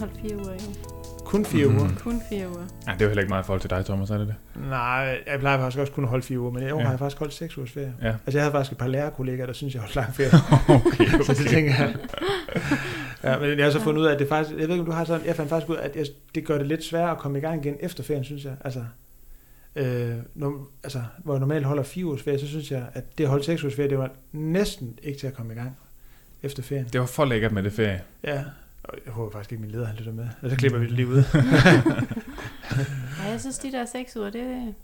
holdt fire uger i år. Kun fire Mhm. uger? Kun fire uger. Ja, det er jo heller ikke meget i forhold til dig, Thomas, er det det? Nej, jeg plejer faktisk også kun at holde fire uger, men i år Ja. har jeg faktisk holdt seks ugers ferie. Ja. Altså, jeg havde faktisk et par lærerkollegaer, der synes, jeg holdt lang ferie. okay, Så det tænker jeg. Ja, men jeg har så fundet ud af, at det faktisk, jeg ved ikke, om du har sådan, jeg fandt faktisk ud af, at jeg, det gør det lidt sværere at komme i gang igen efter ferien, synes jeg. Altså, øh, når, altså, hvor jeg normalt holder fire ugers ferie, så synes jeg, at det at holde seks ugers ferie, det var næsten ikke til at komme i gang efter ferien. Det var for lækkert med det ferie. Ja, jeg håber faktisk ikke, min leder han lytter med. Og så klipper vi det lige ud. Ej, jeg synes, de der seks uger, det,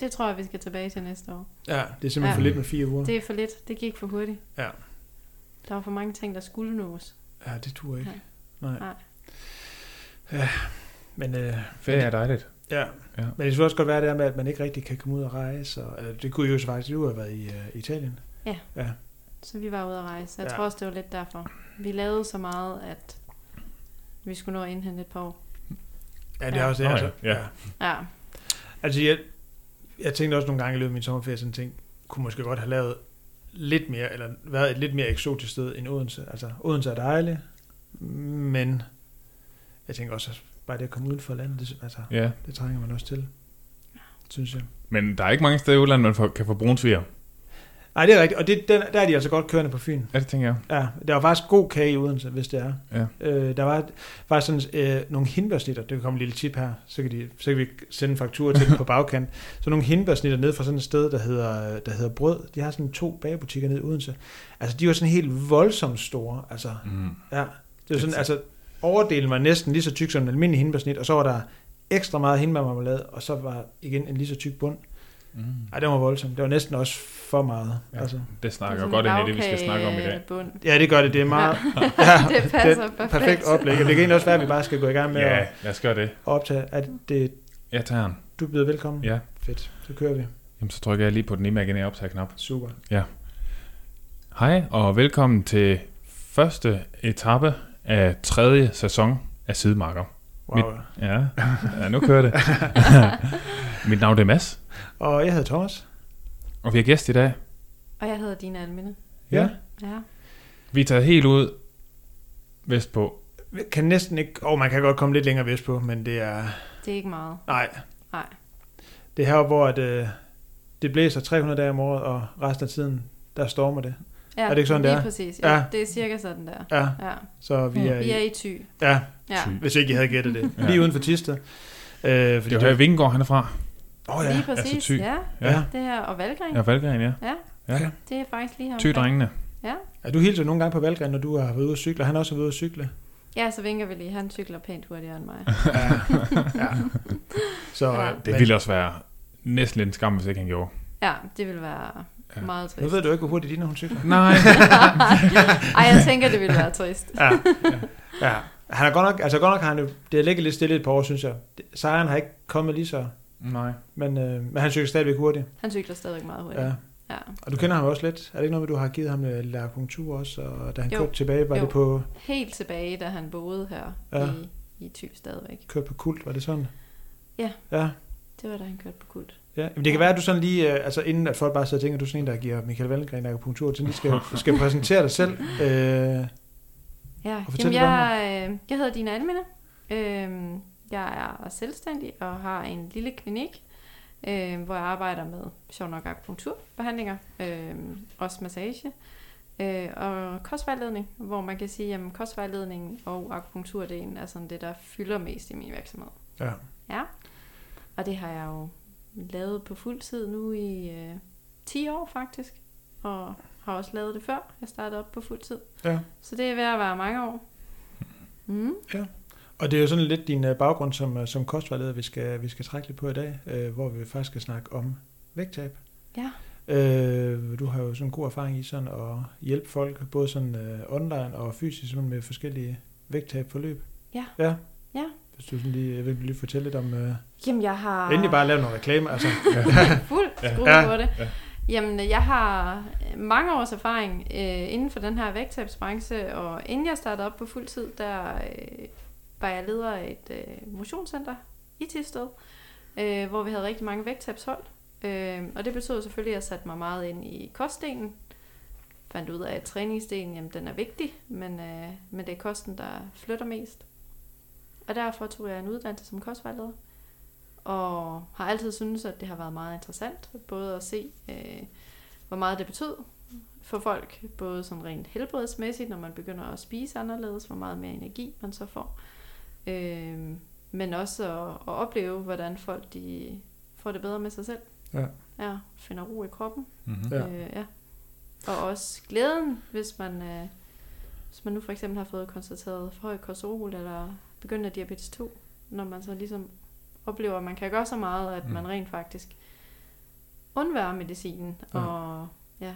det tror jeg, vi skal tilbage til næste år. ja, det er simpelthen Ja. for lidt med fire uger. Det er for lidt. Det gik for hurtigt. Ja. Der var for mange ting, der skulle nås. Ja, det turde ikke. Nej. Nej. Nej. Ja, men øh, Ferie er dejligt. ja. Ja. Men det skulle også godt være det med, at man ikke rigtig kan komme ud og rejse. Og, eller, det kunne jo så faktisk, du har været i uh, Italien. Ja. Ja, Så vi var ude at rejse. Jeg Ja. ja. tror også, det var lidt derfor. Vi lavede så meget, at vi skulle nå at indhente et par år. ja det er Ja. også det. Altså, ja. Ja. altså jeg, jeg tænkte også nogle gange i løbet af min sommerferie, sådan ting, kunne måske godt have lavet lidt mere, eller været et lidt mere eksotisk sted end Odense. Altså, Odense er dejligt, men jeg tænker også, at bare det at komme uden for landet, det, altså, Ja. det trænger man også til, synes jeg. Men der er ikke mange steder i udlandet, man kan få brunsviger. Nej, det er rigtigt, og det, den, der er de altså godt kørende på Fyn. Ja, det tænker jeg. Ja, der var faktisk god kage i Odense, hvis det er. Ja. Øh, der var faktisk sådan øh, nogle hindbærsnitter, det kan komme en lille tip her, så kan, de, så kan vi sende en faktura til dem på bagkant. Så nogle hindbærsnitter ned fra sådan et sted, der hedder, der hedder Brød. De har sådan to bagebutikker nede i Odense. Altså, de var sådan helt voldsomt store. Altså, Mm. ja, det var sådan, altså, overdelen var næsten lige så tyk som en almindelig hindbærsnit, og så var der ekstra meget hindbærmarmelade, og så var igen en lige så tyk bund. Mm. Ej, det var voldsomt. Det var næsten også for meget. Ja. Altså. Det snakker Sådan godt ind i det, vi skal snakke om i dag. lavkagebund. Ja, det gør det. Det er meget... Ja. Ja, det passer det er perfekt. perfekt oplæg. Og det kan egentlig også være, at vi bare skal gå i gang med Ja, at lad os gøre det. optage. At det, Jeg tager den. du byder velkommen. Ja. Fedt. Så kører vi. Jamen, så trykker jeg lige på den imaginære optag-knap. Super. Hej, og velkommen til første etape af tredje sæson af Sidemarker. Wow. Ja, ja nu kører det. Mit navn er Mads, Og jeg hedder Thomas. og vi har gæst i dag. Og jeg hedder Dina Alminde. Ja. Ja. Vi er taget helt ud vestpå. Vi kan næsten ikke... Og oh, man kan godt komme lidt længere vestpå, men det er... Det er ikke meget. Nej. Nej. Det er heroppe, hvor at, øh, det blæser 300 dage om året, og resten af tiden, der stormer det. Ja, Er det ikke sådan, det er? præcis. Ja. Ja. Det er cirka sådan der. Ja, Ja. så vi er, Vi er i, i Thy. Ja, Ja. Thy. hvis ikke I havde gættet det. Ja. Lige uden for Tisted. Øh, fordi Det er jo her, Vingegaard han er fra. Åh ja. Lige præcis. altså Thy. ja. Ja. Det her. Og Valgren. Ja, Valgren, ja. Ja. Ja. Det er faktisk lige her. Ty-drengene. Ja. ja. du hilser nogle gange på Valgren, når du har været ude at cykle, han også været ude at cykle. Ja, så vinker vi lige. Han cykler pænt hurtigere end mig. Ja. ja. Så, Ja. øh, Det ville også være næsten lidt en skam, hvis ikke han gjorde. Ja, det vil være Ja. ja. meget Nu trist. ved du ikke, hvor hurtigt dine hun cykler. Nej. Ej, jeg tænker, det ville være trist. Ja. ja. Han er godt nok, altså godt nok har han jo, det har ligget lidt stille et par år, synes jeg. Sejren har ikke kommet lige så, Nej. men, øh, men han cykler stadigvæk hurtigt. Han cykler stadig meget hurtigt. Ja. Ja. Og du kender ham også lidt. Er det ikke noget med, du har givet ham øh, lidt akupunktur også, og da han Jo. kørte tilbage, var Jo. det på, Helt tilbage, da han boede her Ja. i, i Thy stadigvæk. kørte på kult, var det sådan? Ja. Ja. Det var da han kørte på kult. Ja, men det kan være, at du sådan lige, øh, altså inden at folk bare sidder og tænker, at du er sådan en, der giver Michael Valgren akupunktur, så lige skal, skal præsentere dig selv. Øh, Ja, Og fortæl Jamen, jeg, øh, jeg hedder Dina Alminde. Øh, jeg er selvstændig og har en lille klinik, øh, hvor jeg arbejder med sjov nok akupunkturbehandlinger, øh, også massage øh, og kostvejledning, hvor man kan sige, at kostvejledning og akupunkturdelen er sådan det, der fylder mest i min virksomhed. ja. Ja, og det har jeg jo lavet på fuld tid nu i øh, 10 år faktisk, og har også lavet det før jeg startede op på fuld tid. ja. Så det er ved at være mange år. Mm. Og det er jo sådan lidt din øh, baggrund som, øh, som kostvejleder, vi skal, vi skal trække lidt på i dag, øh, hvor vi faktisk skal snakke om vægttab. Ja. Øh, du har jo sådan en god erfaring i sådan at hjælpe folk, både sådan øh, online og fysisk, sådan med forskellige vægttab forløb. Ja. Ja. Ja. Hvis du sådan lige, jeg vil lige fortælle lidt om... Øh, Jamen, jeg har... endelig bare lave nogle reklamer, altså. Fuld skrue Ja. på det. Ja. Jamen, jeg har mange års erfaring øh, inden for den her vægttabsbranche, og inden jeg startede op på fuld tid, der øh, var jeg leder af et øh, motionscenter i Tisted, øh, hvor vi havde rigtig mange vægttabshold. Øh, og det betød selvfølgelig, at jeg satte mig meget ind i kostdelen. Fandt ud af, at træningsdelen, jamen, den er vigtig, men, øh, men det er kosten, der flytter mest. Og derfor tog jeg en uddannelse som kostvejleder og har altid syntes, at det har været meget interessant, både at se, øh, hvor meget det betød for folk, både sådan rent helbredsmæssigt, når man begynder at spise anderledes, hvor meget mere energi man så får, øh, men også at, at opleve, hvordan folk de får det bedre med sig selv. Ja. Ja, finder ro i kroppen. Mm-hmm. Ja. Ja. Øh, ja. Og også glæden, hvis man, øh, hvis man nu for eksempel har fået konstateret for højt kolesterol eller begyndt af diabetes 2, når man så ligesom oplever, at man kan gøre så meget, at Mm. man rent faktisk undværer medicinen. Ja. Og ja,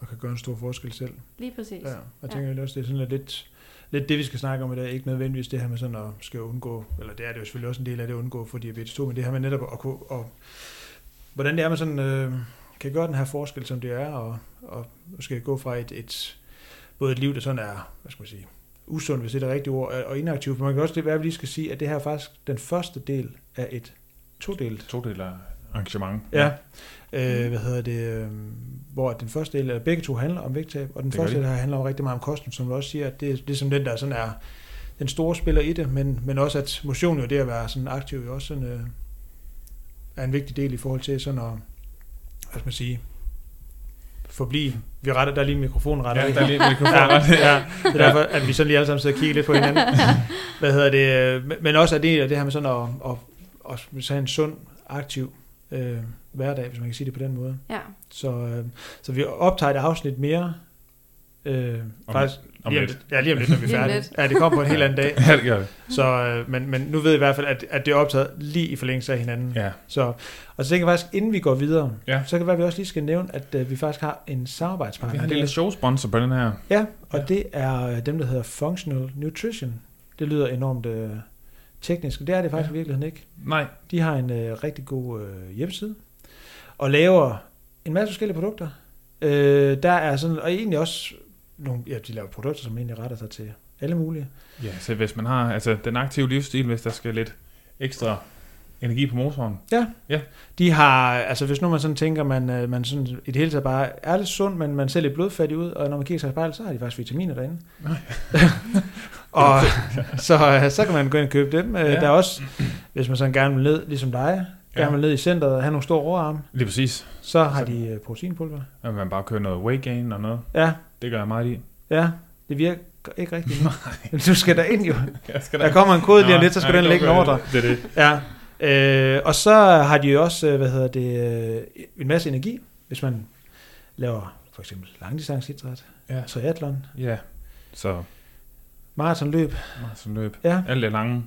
og kan gøre en stor forskel selv. lige præcis. Ja, jeg tænker ja. også, det er sådan lidt, lidt det, vi skal snakke om i dag. Ikke nødvendigvis det her med sådan at skal undgå, eller det er det jo selvfølgelig også en del af det at undgå for diabetes 2, men det her med netop at kunne, og, hvordan det er, man sådan, øh, kan gøre den her forskel, som det er, og, og skal gå fra et, et, både et liv, der sådan er, hvad skal man sige, usund, hvis det er det rigtige ord, og inaktiv. For man kan også det være, at vi lige skal sige, at det her er faktisk den første del af et todelt todelt arrangement. Ja. Øh, hvad hedder det? Øh, hvor den første del, eller begge to handler om vægttab, og den Det første de. del her handler om rigtig meget om kosten, som du også siger, at det er ligesom den, der sådan er den store spiller i det, men, men også at motion jo det at være sådan aktiv jo også sådan, øh, er en vigtig del i forhold til sådan at, hvad skal man sige, forblive. Vi retter, der er lige en mikrofon retter. Ja, der er lige en mikrofon ja, ja, det er derfor, at vi sådan lige alle sammen sidder og kigger lidt på hinanden. Hvad hedder det? øh, men- også er det af det her med sådan at, at, at, at have en sund, aktiv øh, hverdag, hvis man kan sige det på den måde. Ja. Så, øh, så vi optager et afsnit mere. Øh, Om- faktisk, om lige om lidt. lidt. Ja, lige om lidt, når vi er færdige. Ja, det kommer på en helt anden dag. Ja, det gør det. Så, øh, men, men nu ved jeg i hvert fald, at, at det er optaget lige i forlængelse af hinanden. Ja. Så, og så tænker jeg faktisk, inden vi går videre, Ja. så kan det være, at vi også lige skal nævne, at øh, vi faktisk har en Vi samarbejdspartner. har en lille showsponsor på den her. Ja, og Ja. det er øh, dem, der hedder Functional Nutrition. Det lyder enormt øh, teknisk, det er det faktisk ja. i virkeligheden ikke. Nej. De har en øh, rigtig god øh, hjemmeside, og laver en masse forskellige produkter. Øh, der er sådan, og egentlig også nogle, ja, de laver produkter, som egentlig retter sig til alle mulige. Ja, så hvis man har altså, den aktive livsstil, hvis der skal lidt ekstra energi på motoren. De har, altså hvis nu man sådan tænker, man, øh, man sådan i det hele taget bare er lidt sund, men man ser lidt blodfattig ud, og når man kigger sig i spejlet, så har de faktisk vitaminer derinde. Nej. og så, øh, så kan man gå ind og købe dem. Ja. Ja. Der er også, hvis man sådan gerne vil ned, ligesom dig, Ja. gerne vil ned i centret og have nogle store overarme, Lige præcis. så har de øh, proteinpulver. At man bare kører noget weight gain og noget. Ja, Det gør jeg meget i. ja, det virker ikke rigtigt. Nej. Du skal der ind jo. Jeg skal Der kommer en kode lige lidt, så skal den ligge en ordre. Det er det. Ja. Øh, og så har de jo også, øh, hvad hedder det, øh, en masse energi, hvis man laver for eksempel langdistanceidræt, Ja. triathlon, Ja. Så maratonløb. Martin løb. Ja. Alt det lange.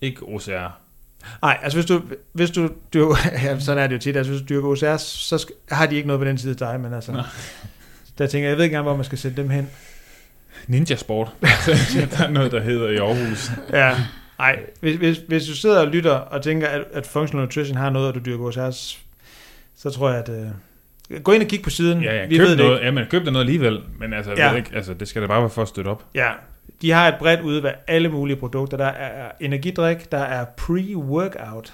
Ikke OCR. Nej, altså hvis du, hvis du dyrker, ja, sådan er det jo tit, altså hvis du dyrker OCR, så skal, har de ikke noget på den side af dig, men altså, Nej. der tænker jeg, jeg ved ikke engang, hvor man skal sætte dem hen. Ninja sport. der er noget, der hedder i Aarhus. Ja, nej, hvis, hvis, hvis du sidder og lytter og tænker, at, at Functional Nutrition har noget, og du dyrker OCR, så, så tror jeg, at... Øh, gå ind og kig på siden. Ja, ja. Vi Køb ved det noget. ikke. Ja, men køb det noget alligevel. Men altså, Ja. ved ikke, altså, det skal da bare være for at støtte op. Ja, de har et bredt udvalg af alle mulige produkter. Der er energidrik, der er pre-workout.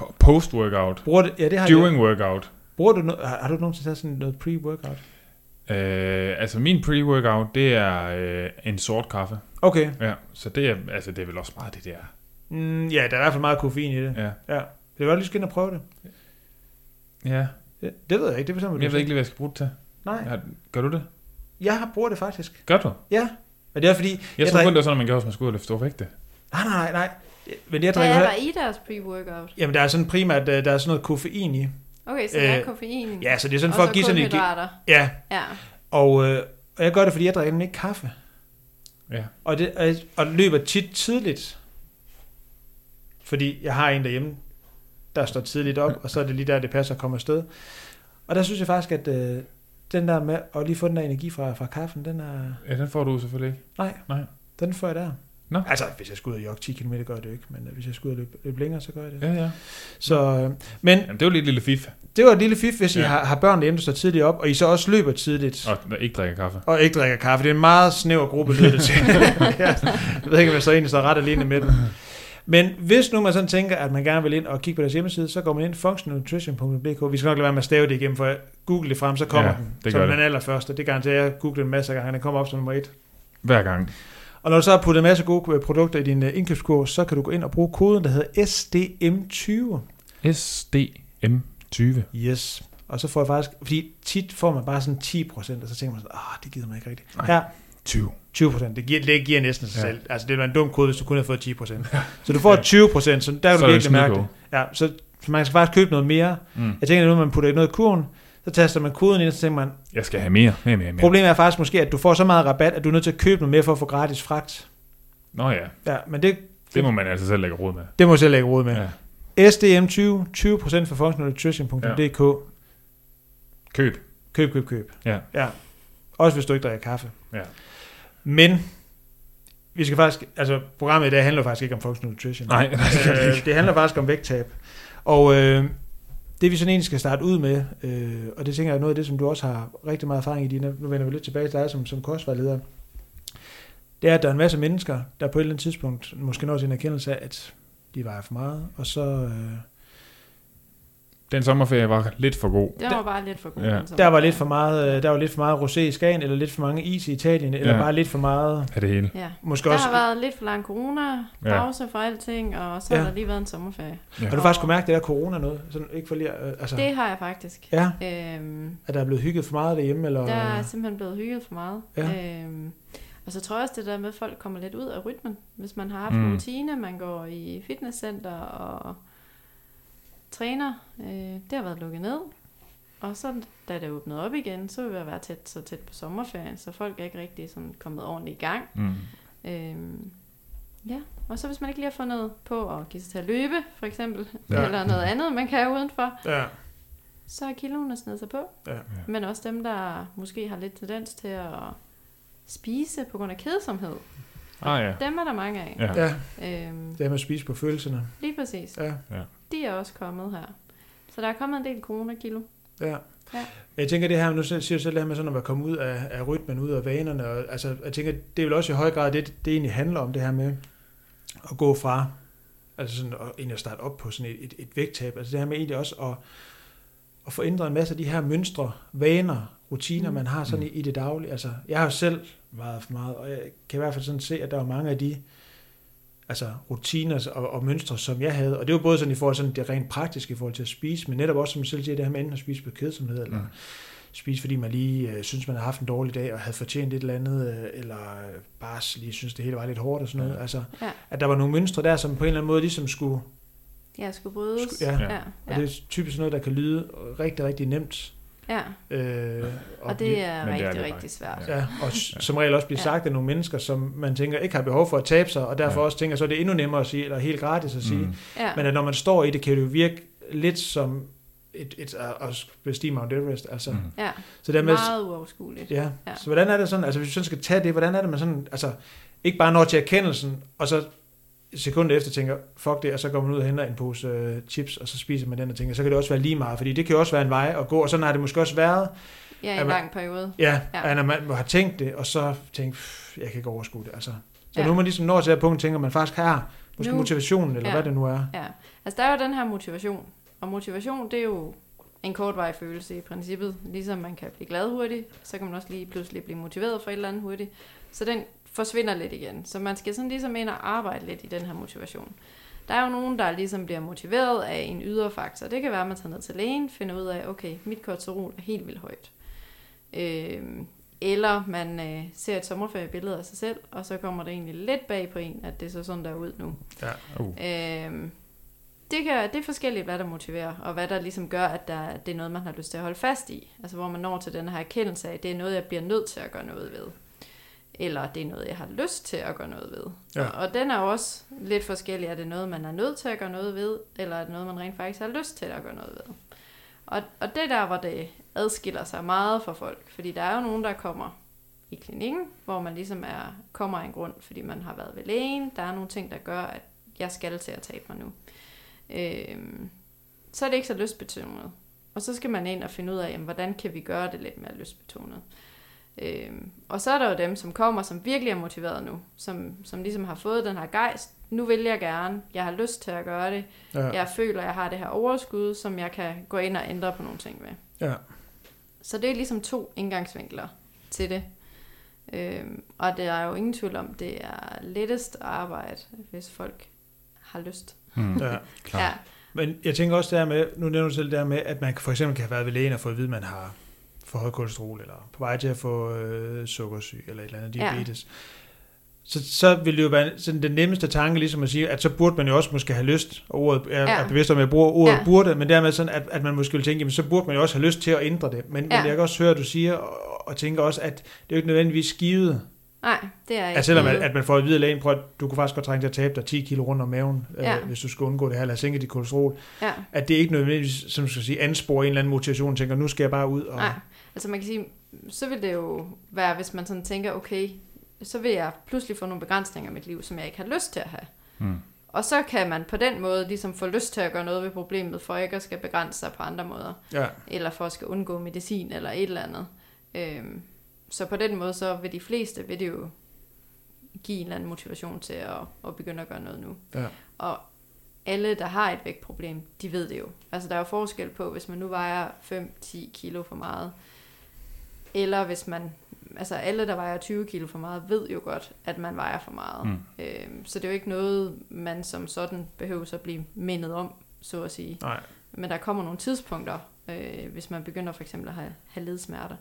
Po- Post-workout. Bruger det, ja, det har de. During workout. Bruger du, no- har, har du nogensinde taget sådan noget pre-workout? Øh, altså min pre-workout, det er øh, en sort kaffe. Okay. Ja, så det er, altså, det er vel også meget det der. Mm, ja, der er i hvert fald meget koffein i det. Ja. Ja. Det er godt lige skal ind og prøve det. Ja, Ja, det ved jeg ikke. Det bestemmer du jeg ved ikke lige, hvad jeg skal bruge det til. Nej, Ja, gør du det? jeg har bruger det faktisk. Gør du? Ja. Men det er fordi... Jeg tror drik- kun, det var sådan, at man gør, hvis man skulle ud og løfte store vægte. Nej, nej, nej, nej. Men jeg Hvad er der i deres pre-workout? Jamen, der er sådan primært, øh, der er sådan noget koffein i. Okay, så der er Øh, koffein. Ja, så det er sådan for så at give sådan en... Ja, Ja. og, øh, og jeg gør det, fordi jeg drikker ikke kaffe. Ja. Og, det, og, og løber tit tidligt. Fordi jeg har en derhjemme, der står tidligt op, og så er det lige der, det passer at komme afsted. Og der synes jeg faktisk, at øh, den der med at lige få den der energi fra, fra kaffen, den er... Ja, den får du selvfølgelig ikke. Nej, Nej. den får jeg der. Nå. Altså, hvis jeg skal ud og jogge 10 km, gør jeg det jo ikke, men øh, hvis jeg skal ud og løbe, løbe længere, så gør jeg det. Ja, ja. Så, øh, men Jamen, det er jo lidt lille fif. Det var et lille fif, hvis I Ja. har, har børn der står tidligt op, og I så også løber tidligt, Og ikke drikker kaffe. og ikke drikker kaffe. Det er en meget snæver gruppe, lyder det til. jeg ved ikke, om jeg så egentlig står ret alene med den. Men hvis nu man sådan tænker, at man gerne vil ind og kigge på deres hjemmeside, så går man ind functionalnutrition.dk. Vi skal nok lade være med at stave det igennem, for google det frem, så kommer Ja, den. det som den allerførste. Det garanterer jeg google en masse gange. Den kommer op som nummer et. Hver gang. Og når du så har puttet en masse gode øh, produkter i din øh, indkøbskurs, så kan du gå ind og bruge koden, der hedder SDM20. SDM20. Yes. Og så får jeg faktisk, fordi tit får man bare sådan 10%, og så tænker man sådan, åh, det gider man ikke rigtigt. Nej. Her, 20. 20%, det giver, det giver næsten sig Ja. selv. Altså, det er en dum kode, hvis du kun har fået 10%. Så du får 20%, så der kan Så du virkelig mærke det. Ja, så, så man skal faktisk købe noget mere. Mm. Jeg tænker, at nu man putter noget i kurven, så taster man koden ind, og så tænker man, Jeg skal have mere. Mere, mere, mere. problemet er faktisk måske, at du får så meget rabat, at du er nødt til at købe noget mere for at få gratis fragt. Nå ja, Ja, men det, det må man altså selv lægge råd med. det må jeg selv lægge råd med. Ja. SDM20, 20% for functionalnutrition.dk. Køb. Køb, køb, køb. Ja. ja. Også hvis du ikke drikker kaffe. Ja. Men, vi skal faktisk, altså programmet i dag handler faktisk ikke om functional nutrition. Nej, nej, det det øh, ikke. det handler faktisk om vægttab. Og øh, det vi sådan egentlig skal starte ud med, øh, og det tænker jeg er noget af det, som du også har rigtig meget erfaring i, Dina, nu vender vi lidt tilbage til dig som, som kostvejleder, det er, at der er en masse mennesker, der på et eller andet tidspunkt måske når til en erkendelse af, at de vejer for meget, og så... Øh, Den sommerferie var lidt for god. Det var bare lidt for god. Ja. den. Der var lidt for meget, øh, der var lidt for meget rosé i Skagen, eller lidt for mange is i Italien, eller Ja. bare lidt for meget, Af det hele. Ja. måske Der også... har været lidt for lang corona-pause for alting, og så Ja. har der lige været en sommerferie. Ja. Har du faktisk kunne mærke det der corona noget? Sådan, ikke for lige, øh, altså, Det har jeg faktisk. ja, Øhm, at der er blevet hygget for meget derhjemme, eller... der er simpelthen blevet hygget for meget. Ja. Øhm, og så tror jeg også det der med, at folk kommer lidt ud af rytmen. Hvis man har haft Mm. en rutine, man går i fitnesscenter og træner. Øh, det har været lukket ned. Og så da det åbnede op igen, så vil vi være tæt, så tæt på sommerferien, så folk er ikke rigtig sådan kommet ordentligt i gang. Mm. Øhm, ja, og så hvis man ikke lige har fundet på at give sig til at løbe, for eksempel, Ja. ja. eller noget andet, man kan udenfor, Ja, så er kiloene snedet sig på. Ja. Men også dem, der måske har lidt tendens til at spise på grund af kedsomhed. Ah ja. Dem er der mange af. Ja. ja, Øhm, det med at spise på følelserne. lige præcis. Ja, De er også kommet her. Så der er kommet en del coronakilo. ja. Ja. Jeg tænker det her, nu siger du selv det her med sådan at være kommet ud af, af rytmen, ud af vanerne, og, altså, jeg tænker, det er vel også i høj grad det, det egentlig handler om, det her med at gå fra, altså sådan at, egentlig at starte op på sådan et, et, et vægttab, altså det her med egentlig også at, at få ændret en masse af de her mønstre, vaner, rutiner, Mm. man har sådan i, i det daglige. Altså, jeg har jo selv vejet for meget, og jeg kan i hvert fald sådan se, at der er mange af de altså rutiner og, og mønstre, som jeg havde. Og det var både sådan i forhold til sådan det rent praktiske i forhold til at spise, men netop også, som jeg selv siger, det her med enten at spise på kedsomhed, eller Mm. spise, fordi man lige øh, synes, man har haft en dårlig dag, og havde fortjent et eller andet, øh, eller bare lige synes, det hele var lidt hårdt og sådan noget. Ja. Altså, Ja. at der var nogle mønstre der, som på en eller anden måde ligesom skulle, Jeg skulle brydes. Sku- ja. ja. og det er typisk noget, der kan lyde rigtig, rigtig nemt. Ja. Øh, Og det er Men det er rigtig, det rigtig svært. Ja, og som regel også blive Ja. sagt af nogle mennesker, som man tænker ikke har behov for at tabe sig, og derfor Ja. også tænker, så er det endnu nemmere at sige, eller helt gratis at sige. Mm. Ja. Men at når man står i det, kan det jo virke lidt som et, et, at at bestige Mount Everest. Altså. Mm. ja. Så der med, Meget uoverskueligt. ja. Ja. ja. Så hvordan er det sådan, altså hvis vi sådan skal tage det, hvordan er det man sådan, altså ikke bare når til erkendelsen, og så sekundet efter tænker, fuck det, og så går man ud og henter en pose øh, chips, og så spiser man den og tænker, så kan det også være lige meget, fordi det kan jo også være en vej at gå, og sådan har det måske også været, Ja, i en man- lang periode. ja, Ja. når man har tænkt det, og så tænkt, "Pff, jeg kan ikke overskue det, altså. Så Ja. nu er man ligesom når til det her punkt, tænker man faktisk har, måske Nu- motivationen, eller Ja. hvad det nu er. Ja, altså der er jo den her motivation, og motivation det er jo en kortvarig følelse i princippet, ligesom man kan blive glad hurtigt, så kan man også lige pludselig blive motiveret for et eller andet hurtigt, så den forsvinder lidt igen, så man skal sådan ligesom ind og arbejde lidt i den her motivation. Der er jo nogen, der ligesom bliver motiveret af en ydre faktor. Det kan være, at man tager ned til lægen, finder ud af, okay, mit kortisol er helt vildt højt. Øhm, eller man øh, ser et sommerferiebillede af sig selv, og så kommer det egentlig lidt bag på en, at det ser sådan der ud nu. Uh. Øhm, det, kan, det er forskelligt, hvad der motiverer, og hvad der ligesom gør, at der, det er noget, man har lyst til at holde fast i. Altså hvor man når til den her erkendelse af, at det er noget, jeg bliver nødt til at gøre noget ved. Eller det er noget, jeg har lyst til at gøre noget ved. Ja. Og, og den er også lidt forskellig. Er det noget, man er nødt til at gøre noget ved, eller er det noget, man rent faktisk har lyst til at gøre noget ved? Og, og det der, hvor det adskiller sig meget fra folk. Fordi der er jo nogen, der kommer i klinikken, hvor man ligesom er, kommer af en grund, fordi man har været ved lægen. Der er nogle ting, der gør, at jeg skal til at tabe mig nu. Øhm, så er det ikke så lystbetonet. Og så skal man ind og finde ud af, jamen, hvordan kan vi gøre det lidt mere lystbetonet. Øhm, og så er der jo dem, som kommer, som virkelig er motiveret nu, som, som ligesom har fået den her gejst. Nu vil jeg gerne, jeg har lyst til at gøre det. Ja. Jeg føler, jeg har det her overskud, som jeg kan gå ind og ændre på nogle ting med. Ja. Så det er ligesom to indgangsvinkler til det. Øhm, og det er jo ingen tvivl om, det er lettest at arbejde, hvis folk har lyst. Mm. ja. Klart. Ja, Men jeg tænker også der med, nu nævner du selv der med, at man for eksempel kan have været ved lægen og fået at vide, at man har for højt kolesterol, eller på vej til at få øh, sukkersyg, eller et eller andet Ja. diabetes. Så, så vil det jo være sådan den nemmeste tanke, ligesom at sige, at så burde man jo også måske have lyst, og ordet, jeg Ja. er bevidst om, at jeg bruger ordet Ja. ja. burde, men dermed sådan, at, at man måske vil tænke, jamen, så burde man jo også have lyst til at ændre det. Men, ja. Ja. men jeg kan også høre, at du siger, og, og tænker også, at det er jo ikke nødvendigvis skivet, nej, det er ikke. at selvom at, at man får at vide af lægen, prøv, at du kunne faktisk godt trænge til at tabe dig 10 kilo rundt om maven, Ja. øh, hvis du skulle undgå det her, eller sænke dit kolesterol Ja, at det ikke nødvendigvis, som du skal sige, ansporer en eller anden motivation, tænker, nu skal jeg bare ud og... nej. Altså man kan sige, så vil det jo være, hvis man sådan tænker, okay, så vil jeg pludselig få nogle begrænsninger i mit liv, som jeg ikke har lyst til at have. Mm. Og så kan man på den måde ligesom få lyst til at gøre noget ved problemet, for ikke at skal begrænse sig på andre måder. Ja, eller for at skal undgå medicin eller et eller andet. Øhm, så på den måde, så vil de fleste vil det jo give en eller anden motivation til at, at begynde at gøre noget nu. ja, Og alle, der har et vægtproblem, de ved det jo. Altså der er jo forskel på, hvis man nu vejer 5-10 kilo for meget, eller hvis man, altså alle, der vejer 20 kilo for meget, ved jo godt, at man vejer for meget. Mm. Øhm, så det er jo ikke noget, man som sådan behøver at blive mindet om, så at sige. nej, Men der kommer nogle tidspunkter, øh, hvis man begynder for eksempel at have, have ledsmerter,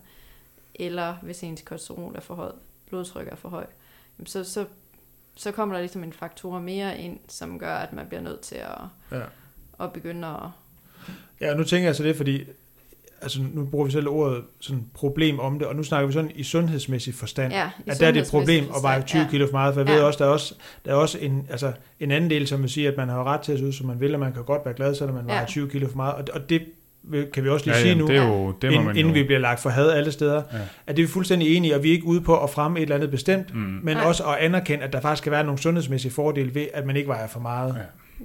eller hvis ens kolesterol er for højt, blodtryk er for højt, så, så, så kommer der ligesom en faktor mere ind, som gør, at man bliver nødt til at, ja. at begynde at... Ja, nu tænker jeg så det, fordi altså, nu bruger vi selv ordet sådan problem om det, og nu snakker vi sådan i sundhedsmæssig forstand. Ja, i at der er det et problem at veje 20 forstand, kilo for meget, for jeg Ja. ved også, der er også, der er også en, altså, en anden del, som vil sige, at man har ret til at se ud, som man vil, og man kan godt være glad, selvom man Ja. vejer 20 kilo for meget, og, og det kan vi også lige Ja, sige ja, nu, det er jo, det inden, inden jo. vi bliver lagt for had alle steder, Ja. at det er vi fuldstændig enige, og vi er ikke ude på at fremme et eller andet bestemt, Mm. men Nej. også at anerkende, at der faktisk kan være nogle sundhedsmæssige fordele ved, at man ikke vejer for meget.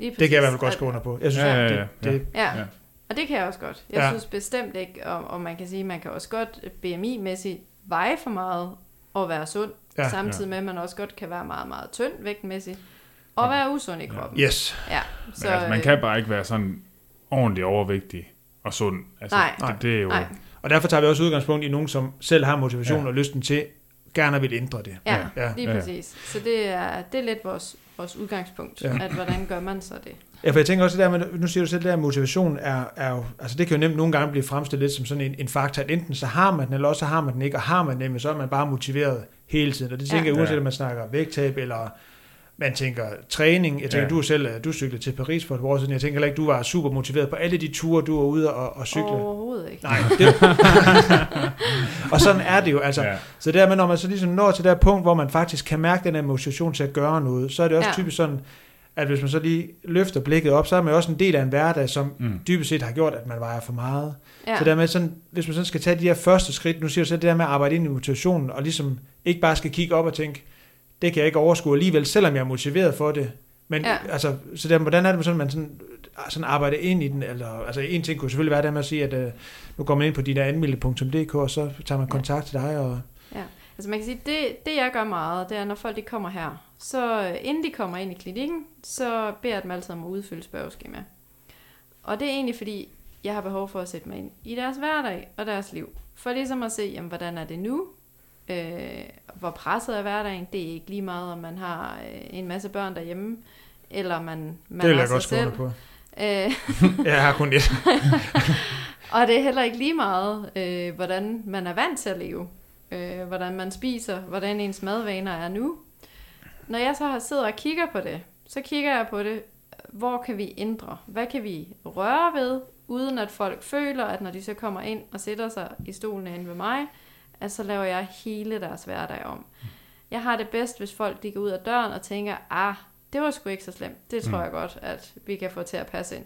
Ja. Det kan jeg i hvert fald godt skrive under på. Jeg synes, Ja, ja, ja, det, ja. det, Ja, Ja. og det kan jeg også godt. Jeg Ja. ja. synes bestemt ikke, og, og man kan sige, man kan også godt BMI-mæssigt veje for meget og være sund, Ja. ja. samtidig med, at man også godt kan være meget, meget tynd vægtmæssigt, og være usund i kroppen. yes. Ja, Så, altså, man øh, kan bare ikke være sådan ordentligt overvægtig og sund. Altså, Nej. det, det er jo... Nej, Og derfor tager vi også udgangspunkt i nogen, som selv har motivation Ja. og lysten til, gerne vil ændre det. ja, Ja. lige Ja, præcis. Så det er, det er lidt vores, vores udgangspunkt, Ja. at hvordan gør man så det? Ja, for jeg tænker også det der med, nu siger du selv, der motivation er, er jo, altså det kan jo nemt nogle gange blive fremstillet lidt som sådan en, en faktor, at enten så har man den, eller også så har man den ikke, og har man den, så er man bare motiveret hele tiden. Og det tænker Ja. jeg, uanset om man snakker vægttab, eller man tænker træning. Jeg tænker, Ja. du er selv, du cyklede til Paris for et år siden. Jeg tænker heller ikke, du var super motiveret på alle de ture, du var ude og, og cykle. Overhovedet ikke. Nej, det, og sådan er det jo. Altså, Ja. Så dermed, når man så ligesom når til det her punkt, hvor man faktisk kan mærke den her motivation til at gøre noget, så er det også ja. Typisk sådan, at hvis man så lige løfter blikket op, så er man jo også en del af en hverdag, som Mm. dybest set har gjort, at man vejer for meget. Ja. Så dermed sådan, hvis man sådan skal tage de her første skridt, nu siger du så det der med at arbejde ind i motivationen, og ligesom ikke bare skal kigge op og tænke, det kan jeg ikke overskue alligevel, selvom jeg er motiveret for det. Men ja. Ja. altså, så der, hvordan er det, sådan, man sådan, sådan arbejder ind i den? Eller, altså en ting kunne selvfølgelig være det med at sige, at øh, nu går man ind på de der anmelde.dk, og så tager man Ja. kontakt til dig. Og, Altså man kan sige, det, det jeg gør meget, det er, når folk de kommer her, så øh, inden de kommer ind i klinikken, så beder jeg dem altid om at udfylde spørgeskema. Og det er egentlig fordi, jeg har behov for at sætte mig ind i deres hverdag og deres liv. For ligesom at se, jamen, hvordan er det nu? Øh, hvor presset er hverdagen? Det er ikke lige meget, om man har øh, en masse børn derhjemme, eller man, man det vil er jeg godt selv. på. Øh, Jeg har kun et. og det er heller ikke lige meget, øh, hvordan man er vant til at leve. Øh, hvordan man spiser, hvordan ens madvaner er nu. Når jeg så har siddet og kigger på det, så kigger jeg på det, hvor kan vi ændre? Hvad kan vi røre ved, uden at folk føler, at når de så kommer ind og sætter sig i stolen inde ved mig, at så laver jeg hele deres hverdag om. Jeg har det bedst, hvis folk de går ud af døren og tænker, ah, det var sgu ikke så slemt. Det tror Mm. jeg godt, at vi kan få til at passe ind.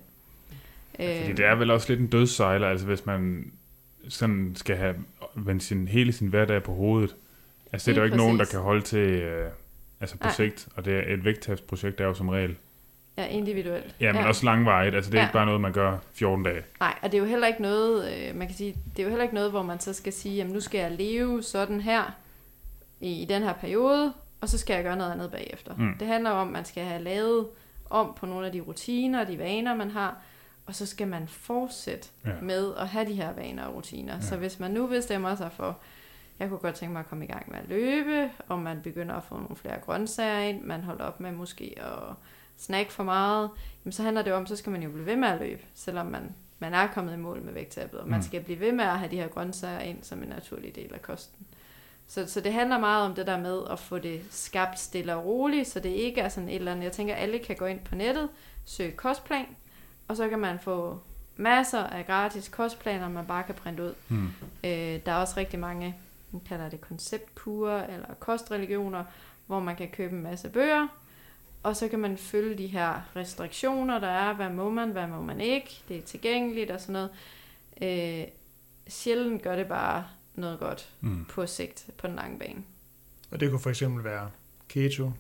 Fordi Øhm, det er vel også lidt en dødssejler, altså hvis man sådan skal have vendt sin, hele sin hverdag på hovedet. Altså det er der jo ikke nogen, der præcis. kan holde til øh, altså på Nej. sigt, og det er et vægttabsprojekt er jo som regel. Ja, individuelt. Ja, men også langvarigt, altså det er Ja. ikke bare noget, man gør 14 dage. Nej, og det er jo heller ikke noget, øh, man kan sige, det er jo heller ikke noget, hvor man så skal sige, jamen nu skal jeg leve sådan her i, i den her periode, og så skal jeg gøre noget andet bagefter. Mm. Det handler om, at man skal have lavet om på nogle af de rutiner, de vaner, man har, og så skal man fortsætte Ja. ja. med at have de her vaner og rutiner. Ja. Så hvis man nu bestemmer sig for, jeg kunne godt tænke mig at komme i gang med at løbe, og man begynder at få nogle flere grøntsager ind, man holder op med måske at snakke for meget, jamen så handler det om, så skal man jo blive ved med at løbe, selvom man, man er kommet i mål med vægttabet, og man Mm. skal blive ved med at have de her grøntsager ind som en naturlig del af kosten. Så, så det handler meget om det der med at få det skabt stille og roligt, så det ikke er sådan et eller andet, jeg tænker, alle kan gå ind på nettet, søge kostplan, og så kan man få masser af gratis kostplaner, man bare kan printe ud. Hmm. Øh, der er også rigtig mange, man kalder det konceptkurer eller kostreligioner, hvor man kan købe en masse bøger, og så kan man følge de her restriktioner, der er. Hvad må man, hvad må man ikke? Det er tilgængeligt og sådan noget. Øh, sjældent gør det bare noget godt Mm. på sigt, på den lange bane. Og det kunne for eksempel være keto,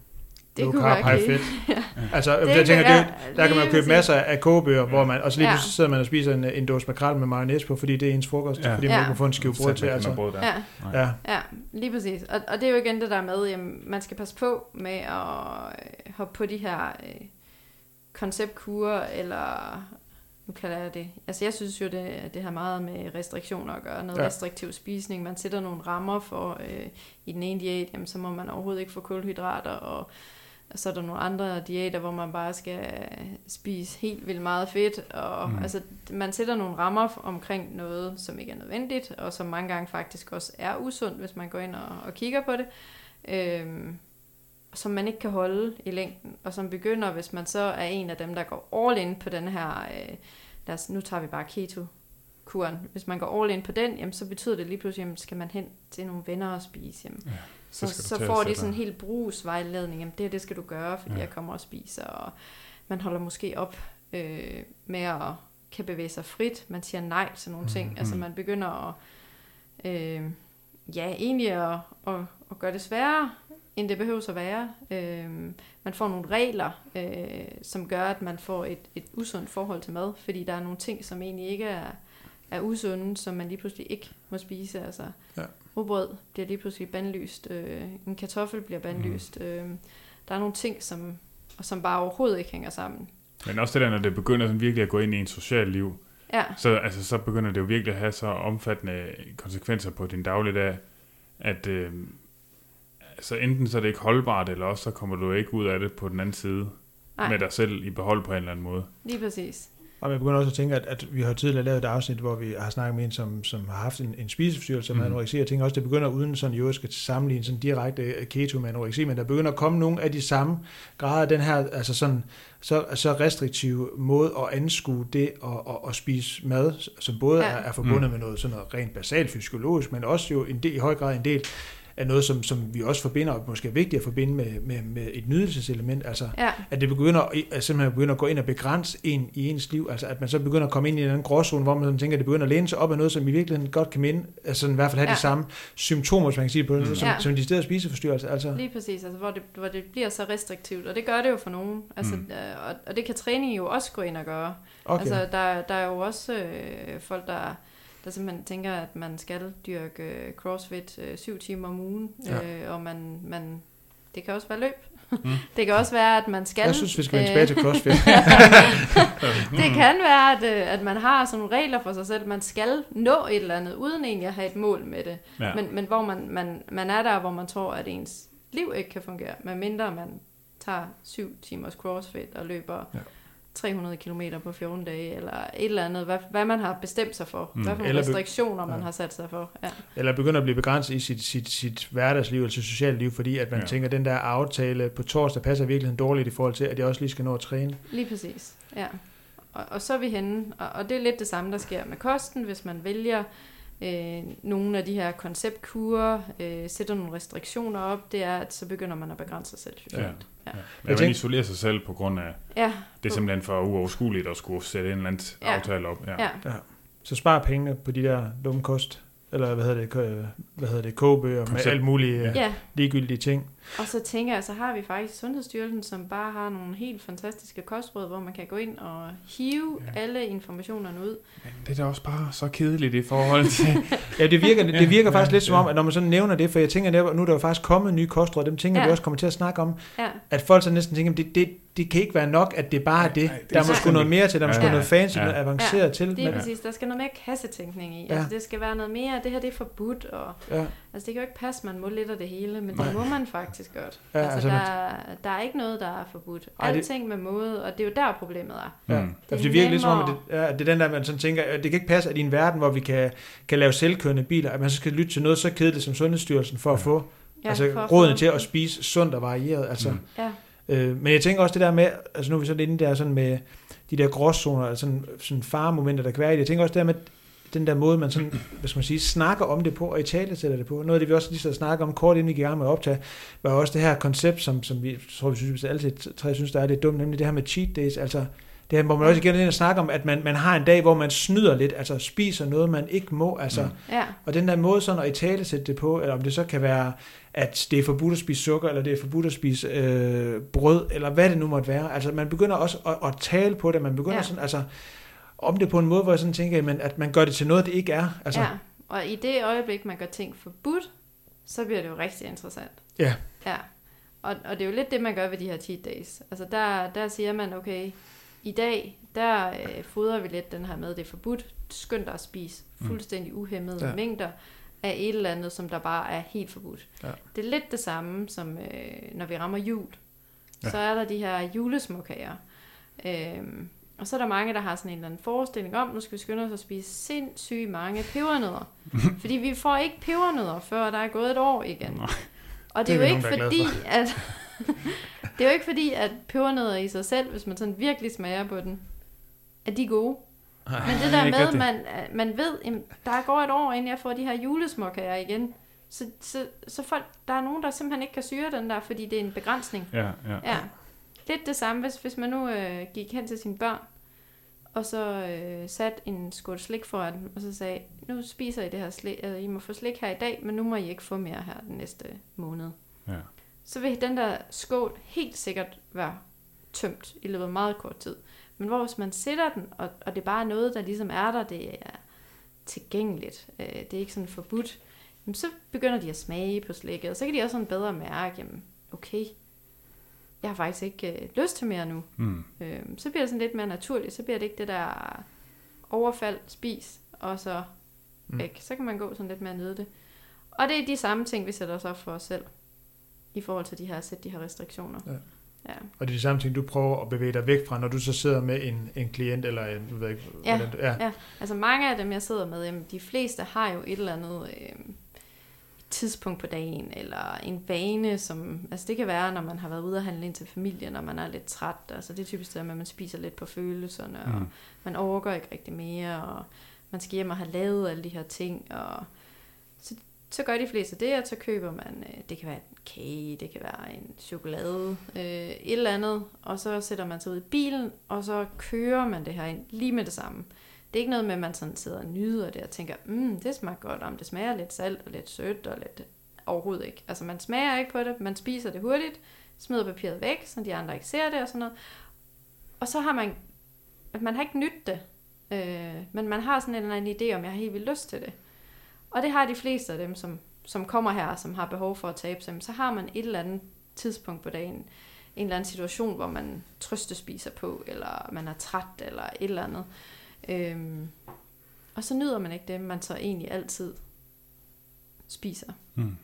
Det low kunne carb, være high okay. fed. Altså, Det jeg kan tænker, det, der kan man lige købe præcis. masser af kogebøger, hvor man, og så lige Ja. pludselig sidder man og spiser en, en dåse makrel med mayonnaise på, fordi det er ens frokost, Ja. fordi man Ja. må få en skive brød til. Altså. der. Ja. Ja, ja, lige præcis. Og, og det er jo igen det der med, jamen, man skal passe på med at øh, hoppe på de her øh, konceptkurer, eller nu kalder jeg det. Altså jeg synes jo, det, det har meget med restriktioner at gøre. Noget Ja. ja. restriktiv spisning. Man sætter nogle rammer for, øh, i den ene diæt, jamen, så må man overhovedet ikke få kulhydrater, og så er der nogle andre diæter, hvor man bare skal spise helt vildt meget fedt. Og, Mm. altså, man sætter nogle rammer omkring noget, som ikke er nødvendigt, og som mange gange faktisk også er usundt, hvis man går ind og, og kigger på det. Øhm, som man ikke kan holde i længden, og som begynder, hvis man så er en af dem, der går all in på den her, øh, lad os, nu tager vi bare keto-kuren. Hvis man går all in på den, jamen, så betyder det lige pludselig, jamen, skal man hen til nogle venner og spise. Jamen, Ja, så, så, at får de sådan en helt brugsvejledning. Jamen, det her, det skal du gøre, fordi Ja. jeg kommer og spiser. Og man holder måske op øh, med at kan bevæge sig frit. Man siger nej til nogle ting. Mhm. Altså, man begynder at, øh, ja, egentlig at, at, at gøre det sværere, end det behøver at være. Øh, man får nogle regler, øh, som gør, at man får et, et usundt forhold til mad, fordi der er nogle ting, som egentlig ikke er, er usunde, som man lige pludselig ikke må spise. Altså, Ja. Rugbrød bliver lige pludselig bandlyst, øh, en kartoffel bliver bandlyst. Øh, der er nogle ting, som, som bare overhovedet ikke hænger sammen. Men også det der, når det begynder sådan virkelig at gå ind i en social liv, Ja, så, altså, så begynder det jo virkelig at have så omfattende konsekvenser på din dagligdag, at øh, altså enten så er det ikke holdbart, eller også så kommer du ikke ud af det på den anden side nej, med dig selv i behold på en eller anden måde. lige præcis. Og jeg begynder også at tænke, at, at vi har tidligere lavet et afsnit, hvor vi har snakket med en, som, som har haft en, en spiseforstyrrelse med Mhm. anoreksi. Jeg tænker også, det begynder uden sådan jo skal sammenligne sådan direkte øh, keto med anoreksi, men der begynder at komme nogle af de samme grader af den her, altså sådan, så, så restriktive måde at anskue det at, at, at spise mad, som både Ja. er, er forbundet Mm. med noget sådan noget rent basalt fysiologisk, men også jo en del, i høj grad en del af noget, som, som vi også forbinder, og måske er vigtigt at forbinde med, med, med et nydelseselement, altså Ja, at det begynder at simpelthen begynder at gå ind og begrænse en i ens liv, altså at man så begynder at komme ind i en anden gråzone, hvor man sådan tænker, at det begynder at læne sig op af noget, som i virkeligheden godt kan minde, altså sådan i hvert fald have ja. De samme symptomer, hvis man kan sige på Mm. som, Ja. som de steder spiseforstyrrelse, altså. Lige præcis, altså, hvor, det, hvor det bliver så restriktivt, og det gør det jo for nogen. Altså, Mm. mm. og, og det kan træning jo også gå ind og gøre. Okay. Altså, der, der er jo også øh, folk, der, der simpelthen tænker, at man skal dyrke crossfit øh, syv timer om ugen, Ja. øh, og man, man, det kan også være løb. Mm. det kan også være, at man skal... jeg synes, vi skal vende øh, tilbage til CrossFit. det kan være, at, øh, at man har sådan nogle regler for sig selv. Man skal nå et eller andet, uden egentlig at have et mål med det. Ja. Men, men hvor man, man, man er der, hvor man tror, at ens liv ikke kan fungere, medmindre man tager syv timers crossfit og løber Ja. Ja. 300 km på 14 dage, eller et eller andet, hvad, hvad man har bestemt sig for, Mm. hvad for nogle Eller be- restriktioner man ja. har sat sig for. Ja. Eller begynder at blive begrænset i sit, sit, sit hverdagsliv, altså socialt liv, fordi at man Ja. tænker, at den der aftale på torsdag passer virkelig dårligt i forhold til, at jeg også lige skal nå at træne. Lige præcis, ja. Og, og så er vi henne, og, og det er lidt det samme, der sker med kosten, hvis man vælger øh, nogle af de her konceptkurer, øh, sætter nogle restriktioner op, det er, at så begynder man at begrænse sig selv. Ja. Ja, Jeg man tænker- isolerer sig selv på grund af, Ja, det er simpelthen for uoverskueligt at skulle sætte en eller anden Ja. aftale op. Ja. ja. Ja. Så spar pengene på de der dumme kost, eller hvad hedder det, øh, hvad hedder det kogebøger med alt muligt ja. Ja, ligegyldige ting. Og så tænker jeg, så har vi faktisk Sundhedsstyrelsen, som bare har nogle helt fantastiske kostråd, hvor man kan gå ind og hive Ja. ja. alle informationerne ud. Men det er da også bare så kedeligt i forhold til... Ja, det virker, det, det virker Ja, faktisk lidt som ja. om, at når man sådan nævner det, for jeg tænker, at nu er der jo faktisk kommet nye kostråd, dem tænker ja. vi Ja. også kommer til at snakke om, Ja, at folk så næsten tænker, at det, det, det kan ikke være nok, at det bare er Nej, det. nej, det er der er måske noget mere til, der er måske Ja. noget fancy, Ja. noget avanceret til. det er Men, præcis. Der skal noget mere kassetænkning i. Ja. Altså, det skal være noget mere, det her det er forbudt, og ja. Altså, det kan jo ikke passe, man må lidt af det hele, men Nej. det må man faktisk godt. Ja, altså, altså, altså der, der er ikke noget, der er forbudt. Ej, det- Alting med måde, og det er jo der, problemet er. Ja. Mm. Det, er det virker lidt som om, at det, ja, det er den der, man sådan tænker, at det kan ikke passe, at i en verden, hvor vi kan, kan lave selvkørende biler, at man så skal lytte til noget så kedeligt som Sundhedsstyrelsen for at Ja. få Ja, altså, for at rådene få- til at spise sundt og varieret. Altså, Mm. Ja, øh, men jeg tænker også det der med, altså nu er vi så lidt inde der sådan med de der gråzoner, altså sådan, sådan faremomenter, der kan være i det. Jeg tænker også det der med den der måde, man sådan, hvad skal man sige, snakker om det på, og i tale sætter det på. Noget af det, vi også lige så snakke om kort inden vi gik i gang med at optage, var også det her koncept, som, som vi tror, vi synes, vi altid tre synes, der er lidt dumt, nemlig det her med cheat days, altså det her, hvor man også igen ind og snakker om, at man, man har en dag, hvor man snyder lidt, altså spiser noget, man ikke må, altså, Mm. ja, og den der måde sådan at i tale sætte det på, eller om det så kan være, at det er forbudt at spise sukker, eller det er forbudt at spise øh, brød, eller hvad det nu måtte være. Altså man begynder også at, at tale på det, man begynder ja. Ja. sådan, altså om det på en måde, hvor jeg sådan tænker, men, at man gør det til noget, det ikke er. Altså, ja. Og i det øjeblik, man gør ting forbudt, så bliver det jo rigtig interessant. Ja. Ja. Og, og det er jo lidt det, man gør ved de her cheat days. Altså der, der siger man, okay, i dag, der øh, fodrer vi lidt den her med, det er forbudt, skynd dig at spise fuldstændig uhemmede Ja. mængder af et eller andet, som der bare er helt forbudt. Ja. Det er lidt det samme, som øh, når vi rammer jul. Ja. Så er der de her julesmåkager. Øhm, og så er der mange, der har sådan en eller anden forestilling om, nu skal vi skynde os at spise sindssygt mange pebernødder. Fordi vi får ikke pebernødder, før der er gået et år igen. Nej. Og det, Det er er jo ikke nogen, er fordi, at... det er jo ikke fordi, at pebernødder i sig selv, hvis man sådan virkelig smager på den, at de er gode. Nej. Men det der med, rigtigt. man, man ved, jamen, der går et år, inden jeg får de her julesmåkager igen. Så, så, så folk, der er nogen, der simpelthen ikke kan syre den der, fordi det er en begrænsning. Ja, ja. Ja. Lidt det samme, hvis, hvis man nu øh, gik hen til sine børn, og så øh, sat en skål slik foran dem, og så sagde, nu spiser I det her slik, øh, I må få slik her i dag, men nu må I ikke få mere her den næste måned. Ja. Så vil den der skål helt sikkert være tømt i løbet af meget kort tid. Men hvor hvis man sætter den, og, og det bare er noget, der ligesom er der, det er tilgængeligt, øh, det er ikke sådan forbudt, jamen, så begynder de at smage på slikket, og så kan de også sådan bedre mærke, jamen, okay, jeg har faktisk ikke øh, lyst til mere nu. Mm. Øh, så bliver det sådan lidt mere naturligt, så bliver det ikke det der overfald, spis, og så Mm. væk. Så kan man gå sådan lidt mere nede det. Og det er de samme ting, vi sætter os op for os selv, i forhold til de her, at sætte de her restriktioner. Ja. Ja. Og det er de samme ting, du prøver at bevæge dig væk fra, når du så sidder med en, en klient, eller en, du ved ikke, Ja. hvordan du- ja. Ja. Altså mange af dem, jeg sidder med, jamen, de fleste har jo et eller andet øh, tidspunkt på dagen, eller en vane, som, altså det kan være, når man har været ude at handle ind til familien, når man er lidt træt, altså det er typisk det, med, at man spiser lidt på følelserne, og Mm. man overgår ikke rigtig mere, og man skal hjem og have lavet alle de her ting, og så, så gør de fleste det, og så køber man, øh, det kan være en kage, det kan være en chokolade, øh, et eller andet, og så sætter man sig ud i bilen, og så kører man det her ind lige med det samme. Det er ikke noget med, at man sådan sidder og nyder det og tænker, mm, det smager godt, om det smager lidt salt og lidt sødt og lidt overhovedet ikke. Altså man smager ikke på det, man spiser det hurtigt, smider papiret væk, så de andre ikke ser det og sådan noget. Og så har man, man har ikke nyt det, øh, men man har sådan en eller anden idé om, jeg har helt vildt lyst til det. Og det har de fleste af dem, som, som kommer her, som har behov for at tabe sig, så har man et eller andet tidspunkt på dagen, en eller anden situation, hvor man trøstespiser på, eller man er træt, eller et eller andet. Øhm, og så nyder man ikke det, man så egentlig altid spiser. Mm.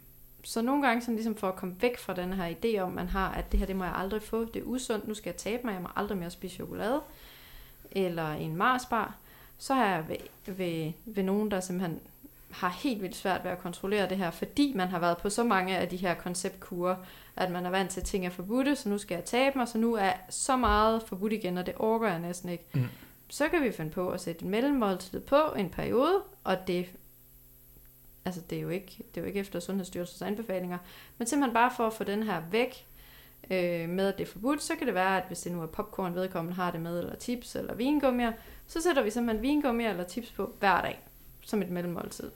Så nogle gange sådan ligesom for at komme væk fra den her idé om, man har, at det her, det må jeg aldrig få, det er usundt, nu skal jeg tabe mig, jeg må aldrig mere spise chokolade, eller en Marsbar, så har jeg ved, ved, ved nogen, der simpelthen har helt vildt svært ved at kontrollere det her, fordi man har været på så mange af de her konceptkurer, at man er vant til, at ting er forbudte, så nu skal jeg tabe mig, så nu er så meget forbudt igen, og det orker jeg næsten ikke. Mm. Så kan vi finde på at sætte en mellemmåltid på en periode, og det, altså det er jo ikke, det er jo ikke efter Sundhedsstyrelsens anbefalinger, men simpelthen bare for at få den her væk, øh, med, at det er forbudt, så kan det være, at hvis det nu er popcorn, vedkommende har det med, eller chips, eller vingummier, så sætter vi simpelthen vingummier eller chips på hver dag, som et mellemmåltid.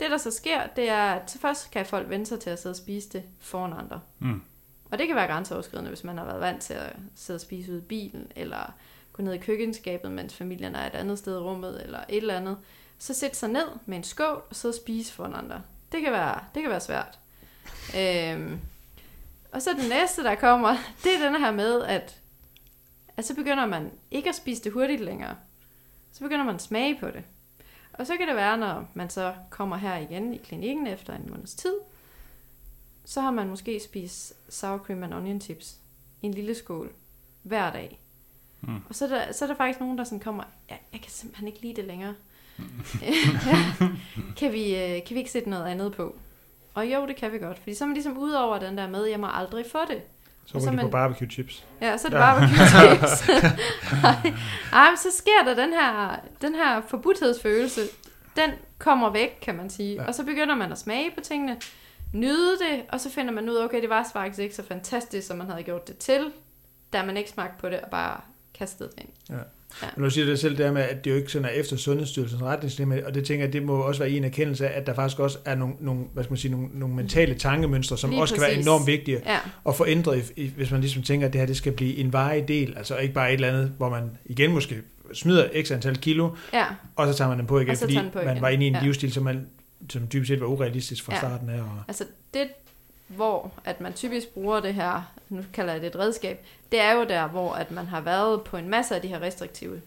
Det, der så sker, det er, at først kan folk vende sig til at sidde og spise det foran andre. Mm. Og det kan være grænseoverskridende, hvis man har været vant til at sidde og spise ud i bilen, eller gå ned i køkkenskabet, mens familien er et andet sted i rummet, eller et eller andet. Så sæt sig ned med en skål, og sidde og spise for andre. Det kan være, det kan være svært. øhm, og så den næste, der kommer, det er den her med, at, at så begynder man ikke at spise det hurtigt længere. Så begynder man at smage på det. Og så kan det være, når man så kommer her igen i klinikken efter en måneds tid, så har man måske spist sour cream and onion chips i en lille skål hver dag. Mm. Og så er, der, så er der faktisk nogen, der sådan kommer, ja, jeg kan simpelthen ikke lide det længere. kan, vi, øh, kan vi ikke sætte noget andet på? Og jo, det kan vi godt, fordi så er man ligesom ud over den der med, jeg må aldrig få det. Så så de på man- barbecue chips. Ja, så er det Ja. barbecue chips. Ej, Ej, men så sker der den her, den her forbudthedsfølelse. Den kommer væk, kan man sige. Ja. Og så begynder man at smage på tingene, nyde det, og så finder man ud af, okay, det var faktisk ikke så fantastisk, som man havde gjort det til, da man ikke smagte på det og bare kastede det ind. Men nu siger du det selv der med, at det jo ikke sådan er efter Sundhedsstyrelsens retningslinjer, og det tænker jeg, det må også være en erkendelse af, at der faktisk også er nogle, nogle, hvad skal man sige, nogle, nogle mentale tankemønstre, som Lige også kan være præcis. enormt vigtige Ja, at få ændret, hvis man ligesom tænker, at det her det skal blive en varig del, altså ikke bare et eller andet, hvor man igen måske smider x antal kilo, ja, og så tager man den på igen, fordi den på man igen. var inde i en Ja. livsstil, som, man, som dybest set var urealistisk fra Ja. starten af. Og, altså det, hvor at man typisk bruger det her, nu kalder jeg det et redskab, det er jo der, hvor at man har været på en masse af de her restriktive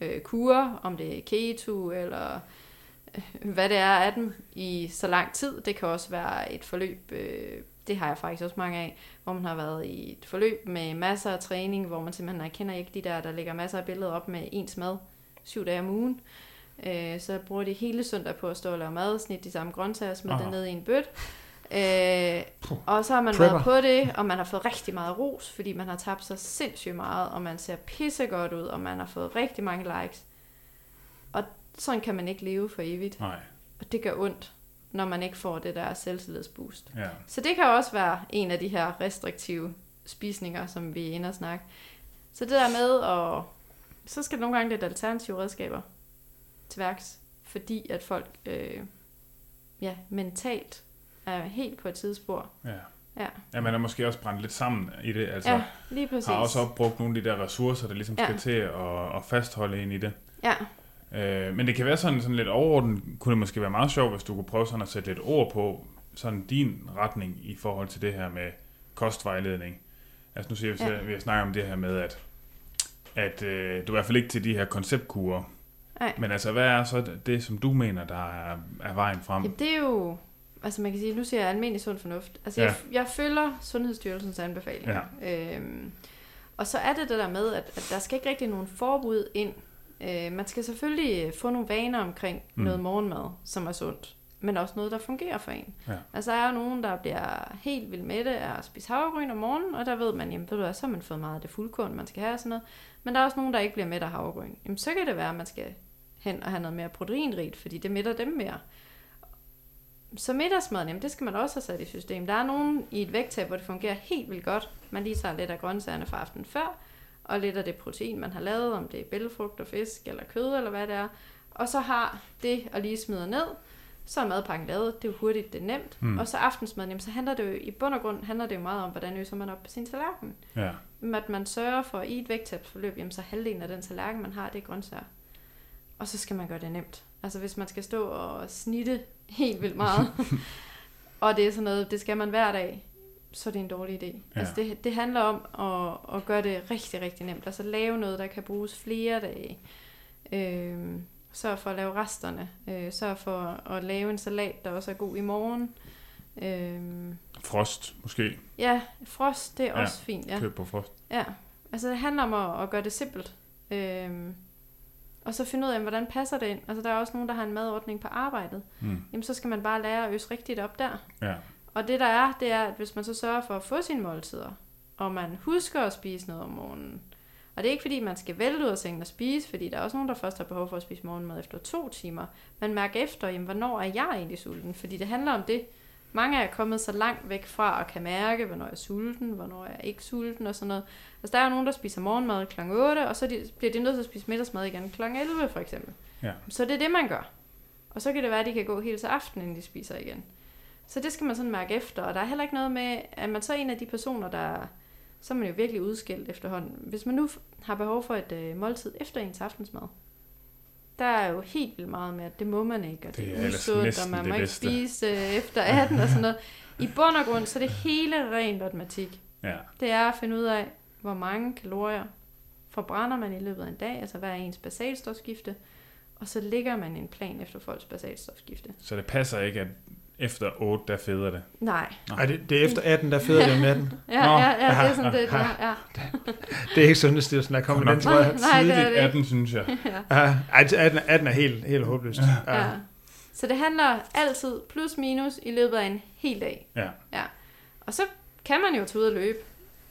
øh, kurer, om det er keto eller øh, hvad det er af dem, i så lang tid. Det kan også være et forløb, øh, det har jeg faktisk også mange af, hvor man har været i et forløb med masser af træning, hvor man simpelthen, jeg kender ikke de der, der lægger masser af billeder op med ens mad, syv dage om ugen. Øh, så bruger de hele søndag på at stå og lave mad, snit de samme grøntsager, smide det ned i en bøt. Øh, og så har man Prepper. været på det, og man har fået rigtig meget ros, fordi man har tabt sig sindssygt meget, og man ser pissegodt ud, og man har fået rigtig mange likes. Og sådan kan man ikke leve for evigt. Nej, Og det gør ondt, når man ikke får det der selvtillidsboost. ja. Så det kan også være en af de her restriktive spisninger, som vi er inde og snakke. Så det der med, at så skal der nogle gange lidt alternative redskaber til værks, fordi at folk øh, ja, mentalt er helt på et tidsspor. Ja. Ja. ja, man er måske også brændt lidt sammen i det, altså Ja, lige præcis. har også opbrugt nogle af de der ressourcer, der ligesom skal Ja. til at, at fastholde en i det. Ja, Øh, men det kan være sådan, sådan lidt overordnet, kunne det måske være meget sjovt, hvis du kunne prøve sådan at sætte lidt ord på sådan din retning i forhold til det her med kostvejledning. Altså nu siger vi, Ja. vi har snakket om det her med, at, at øh, du er i hvert fald ikke til de her konceptkurer. nej. Men altså, hvad er så det, det som du mener, der er, er vejen frem? Ja, det er jo, altså man kan sige, nu siger jeg almindelig sund fornuft. Altså Ja. jeg, jeg følger Sundhedsstyrelsens anbefalinger. Ja. Øhm, og så er det det der med, at, at der skal ikke rigtig nogen forbud ind. Øh, man skal selvfølgelig få nogle vaner omkring Mm. noget morgenmad, som er sundt. Men også noget, der fungerer for en. Ja. Altså der er jo nogen, der bliver helt vildt med det at spise havregryn om morgenen, og der ved man, jamen ved du hvad, så har man fået meget af det fuldkorn, man skal have og sådan noget. Men der er også nogen, der ikke bliver med af havregryn. Jamen så kan det være, at man skal hen og have noget mere proteinrigt, fordi det mætter dem mere. Så middagsmaden, jamen det skal man også have sat i system. Der er nogen i et vægttab, hvor det fungerer helt vildt godt. Man lige tager lidt af grøntsagerne fra aftenen før, og lidt af det protein, man har lavet, om det er bælgefrugt og fisk eller kød eller hvad det er. Og så har det at lige smide ned, så er madpakken lavet, det er jo hurtigt, det er nemt. Mm. Og så aftensmaden, jamen, så handler det jo i bund og grund handler det jo meget om, hvordan øser man op på sin tallerken. Ja. At man sørger for i et vægttabsforløb, jamen så halvdelen af den tallerken, man har, det er grøntsager. Og så skal man gøre det nemt. Altså hvis man skal stå og snitte helt vildt meget, og det er sådan noget, det skal man hver dag, så er det en dårlig idé. Ja. Altså det, det handler om at, at gøre det rigtig, rigtig nemt. Altså lave noget, der kan bruges flere dage. Øhm, sørg for at lave resterne. Øh, sørg for at lave en salat, der også er god i morgen. Øhm, Frost, måske. ja, frost, det er Ja, også fint. Ja. Køb på frost. Ja, altså det handler om at, at gøre det simpelt. Øhm, og så finde ud af, hvordan passer det ind. Altså der er også nogen, der har en madordning på arbejdet. Mm. Jamen så skal man bare lære at øse rigtigt op der. Ja. Og det der er, det er, at hvis man så sørger for at få sine måltider, og man husker at spise noget om morgenen, og det er ikke fordi, man skal vælte ud af sengen og spise, fordi der er også nogen, der først har behov for at spise morgenmad efter to timer. Man mærker efter, jamen, hvornår er jeg egentlig sulten? Fordi det handler om det. Mange er kommet så langt væk fra at kan mærke, hvornår jeg er sulten, hvornår jeg er ikke sulten og sådan noget. Altså der er jo nogen, der spiser morgenmad kl. 8, og så de, bliver de nødt til at spise middagsmad igen kl. 11 for eksempel. Ja. Så det er det, man gør. Og så kan det være, at de kan gå helt til aften, inden de spiser igen. Så det skal man sådan mærke efter. Og der er heller ikke noget med, at man så er en af de personer, der så er man jo virkelig udskilt efterhånden. Hvis man nu har behov for et øh, måltid efter ens aftensmad, der er jo helt vildt meget med, at det må man ikke, og det, Det er usundt, og man må ikke spise øh, efter 18 og sådan noget. I bund og grund, så er det hele ren matematik. Ja. Det er at finde ud af, hvor mange kalorier forbrænder man i løbet af en dag, altså hvad er ens basalstofskifte, og så ligger man en plan efter folks basalstofskifte. Så det passer ikke, at efter 8, der feder det. Nej. Nej, det, det er efter 18, der føder det om natten. Ja, Nå. ja, ja, det er sådan det, ja. ja. Det er ikke Sundhedsstyrelsen, der kommer med den, tror jeg. Nej, det er Tidligt det. 18, synes jeg. ja. Ja, ej, 18, 18 er helt, helt håbløst. Ja. Ja. Så det handler altid plus minus i løbet af en hel dag. Ja. ja. Og så kan man jo tage ud og løbe.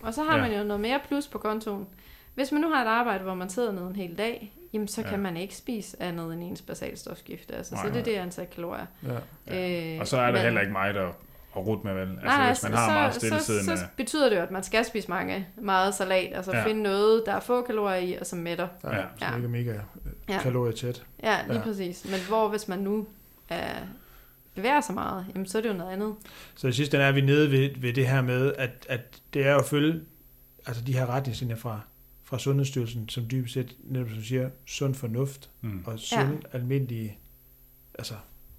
Og så har Ja. man jo noget mere plus på kontoen. Hvis man nu har et arbejde, hvor man sidder ned en hel dag, jamen så Ja. kan man ikke spise andet end ens basalstofskifte. Altså, Nej, så det er det antal kalorier. Ja. Øh, Og så er der men- heller ikke mig, der at rute med, vel? Altså, nej, nej, hvis man har så, meget stillesiddende... så, så betyder det jo, at man skal spise mange, meget salat. Altså Ja. finde noget, der er få kalorier i, og som mætter. Ja, Ja. så Ja. ikke mega Ja. ja. kalorietæt. Ja, lige Ja. ja. præcis. Men hvor hvis man nu er, bevæger sig meget, jamen så er det jo noget andet. Så i sidste ende er vi nede ved, ved det her med, at, at det er at følge altså de her retningslinjer fra, fra Sundhedsstyrelsen, som dybest set, netop som du siger, sund fornuft Mm. og sund ja. almindelige altså,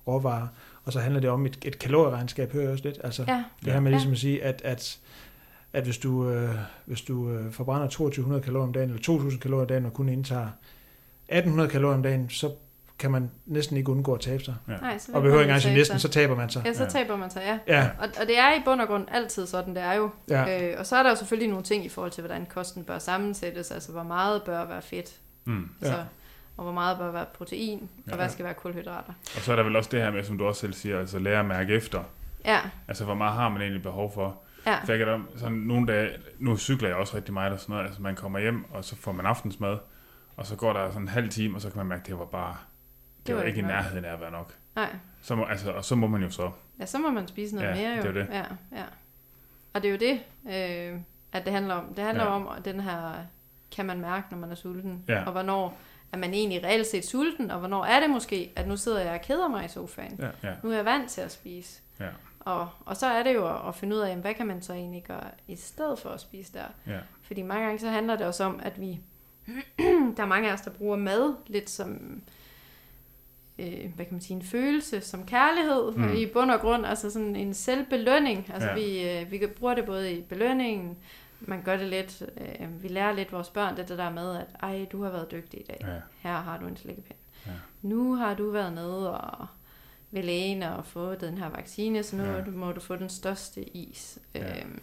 råvarer. Og så handler det om et, et kalorieregnskab, hører jeg også lidt. Altså, Ja, Det her med Ja. ligesom at sige, at, at, at hvis du, øh, hvis du øh, forbrænder 2200 kalorier om dagen, eller 2000 kalorier om dagen, og kun indtager 1800 kalorier om dagen, så kan man næsten ikke undgå at tabe sig. Ja. nej, så Og behøver ikke engang sige næsten, så taber man sig. Ja, så Ja. taber man sig, ja. Ja, Og, og det er i bund og grund altid sådan, det er jo. ja. Øh, og så er der jo selvfølgelig nogle ting i forhold til, hvordan kosten bør sammensættes, altså hvor meget bør være fedt, Mm. Ja. så, og hvor meget bør være protein, og Ja. hvad skal være kulhydrater. Og så er der vel også det her med, som du også selv siger, altså lære at mærke efter. Ja, Altså, hvor meget har man egentlig behov for? ja, For jeg kan da, sådan nogle dage, nu cykler jeg også rigtig meget og sådan noget, altså man kommer hjem, og så får man aftensmad, og så går der sådan en halv time, og så kan man mærke, at det var bare, det, det var, ikke i nærheden af at være nok. Nej, Så må, altså, og så må man jo så. ja, så må man spise noget Ja, mere jo. det er det. Ja, ja. Og det er jo det, øh, at det handler om. Det handler Ja. om, at den her, kan man mærke, når man er sulten, Ja. og hvornår er man egentlig reelt set sulten, og hvornår er det måske, at nu sidder jeg og keder mig i sofaen. Ja. Ja. Nu er jeg vant til at spise. Ja. Og, og så er det jo at, at finde ud af, jamen, hvad kan man så egentlig gøre i stedet for at spise der. Ja. Fordi mange gange så handler det også om, at vi, der er mange af os, der bruger mad lidt som, øh, hvad kan man sige, en følelse, som kærlighed Mm. i bund og grund, altså sådan en selvbelønning. Altså Ja. vi, øh, vi kan bruge det både i belønningen, man gør det lidt, øh, vi lærer lidt vores børn det, det der med, at ej, du har været dygtig i dag, Ja. her har du en slikkepind. Ja. Nu har du været nede og ved lægen og fået den her vaccine, så nu ja. må du få den største is. Ja. Øhm,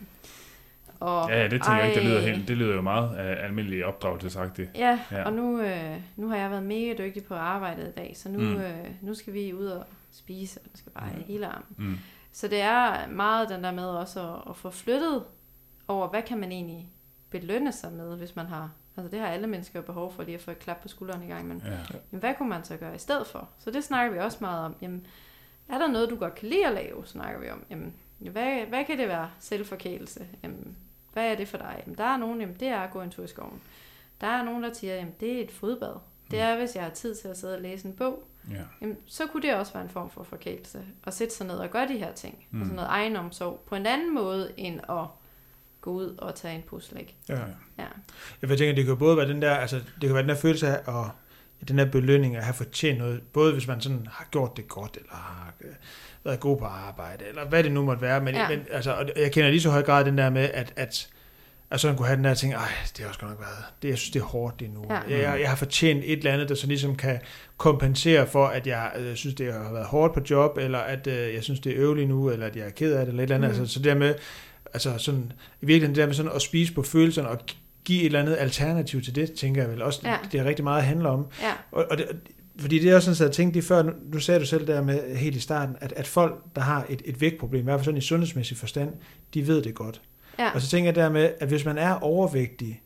og, Ja, det tænker jeg ikke, det lyder, ej, helt, det lyder jo meget af almindelig opdragelsesagtigt. Ja, Ja. og nu, øh, nu har jeg været mega dygtig på arbejdet i dag, så nu, Mm. øh, nu skal vi ud og spise, og den skal bare have Mm. hele armen. Mm. Så det er meget den der med også at, at få flyttet over, hvad kan man egentlig belønne sig med, hvis man har, altså det har alle mennesker behov for, lige at få et klap på skulderen i gang, men Ja. jamen, hvad kunne man så gøre i stedet for? Så det snakker vi også meget om. Jamen, er der noget, du godt kan lide at lave, snakker vi om. Jamen, hvad, hvad kan det være? Selvforkælelse. Jamen, hvad er det for dig? Jamen, der er nogen, jamen, det er at gå en tur i skoven. Der er nogen, der siger, jamen, det er et fodbad. Det er, hvis jeg har tid til at sidde og læse en bog. Ja. Jamen, så kunne det også være en form for forkælelse. At sætte sig ned og gøre de her ting. Mm. Mm. Altså noget egenomsorg. På en anden måde, end at gå ud og tage en puslæg. ja. Ja. Jeg tænker, det kan både være den der, altså, det kan være den der følelse af, at, den der belønning at have fortjent noget, både hvis man sådan har gjort det godt, eller har øh, været god på arbejde, eller hvad det nu måtte være, men, ja. Men altså, og jeg kender lige så høj grad den der med, at, at at sådan kunne have den der ting, ej, det har også godt nok været, det, jeg synes, det er hårdt det nu. Ja. Jeg, jeg har fortjent et eller andet, der så ligesom kan kompensere for, at jeg øh, synes, det har været hårdt på job, eller at øh, jeg synes, det er øveligt nu, eller at jeg er ked af det, eller et eller andet. Mm. Altså, så dermed, altså sådan, i virkeligheden det der med sådan at spise på følelserne, og give et eller andet alternativ til det, tænker jeg vel også, Ja. det er rigtig meget handler om. Ja, Og, og det, fordi det er også sådan, at jeg tænkte lige før, nu, nu sagde du selv der med helt i starten, at, at folk, der har et, et vægtproblem, i hvert fald sådan i sundhedsmæssig forstand, de ved det godt. ja. Og så tænker jeg dermed, at hvis man er overvægtig,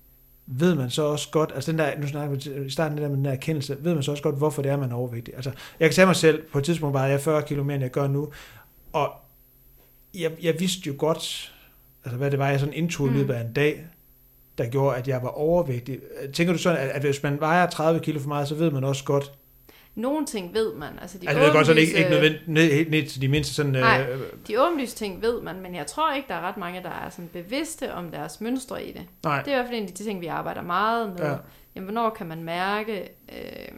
ved man så også godt, altså den der, nu snakker vi i starten det der med den der erkendelse, ved man så også godt, hvorfor det er, man er overvægtig. Altså, jeg kan tage mig selv, på et tidspunkt var jeg 40 kilo mere, end jeg gør nu, og jeg, jeg vidste jo godt, altså hvad det var, jeg sådan indtog i Mm. løbet af en dag, der gjorde, at jeg var overvægtig. Tænker du sådan, at, hvis man vejer 30 kilo for meget, så ved man også godt, Nogle ting ved man. Altså de, altså jeg ved godt, så er det ikke, ikke nødvendigt ned, til de mindste sådan, Nej. øh, De åbenlyse ting ved man, men jeg tror ikke, der er ret mange, der er sådan bevidste om deres mønstre i det. nej, Det er i hvert fald en af de ting, vi arbejder meget med. Ja. Jamen, hvornår kan man mærke... Øh,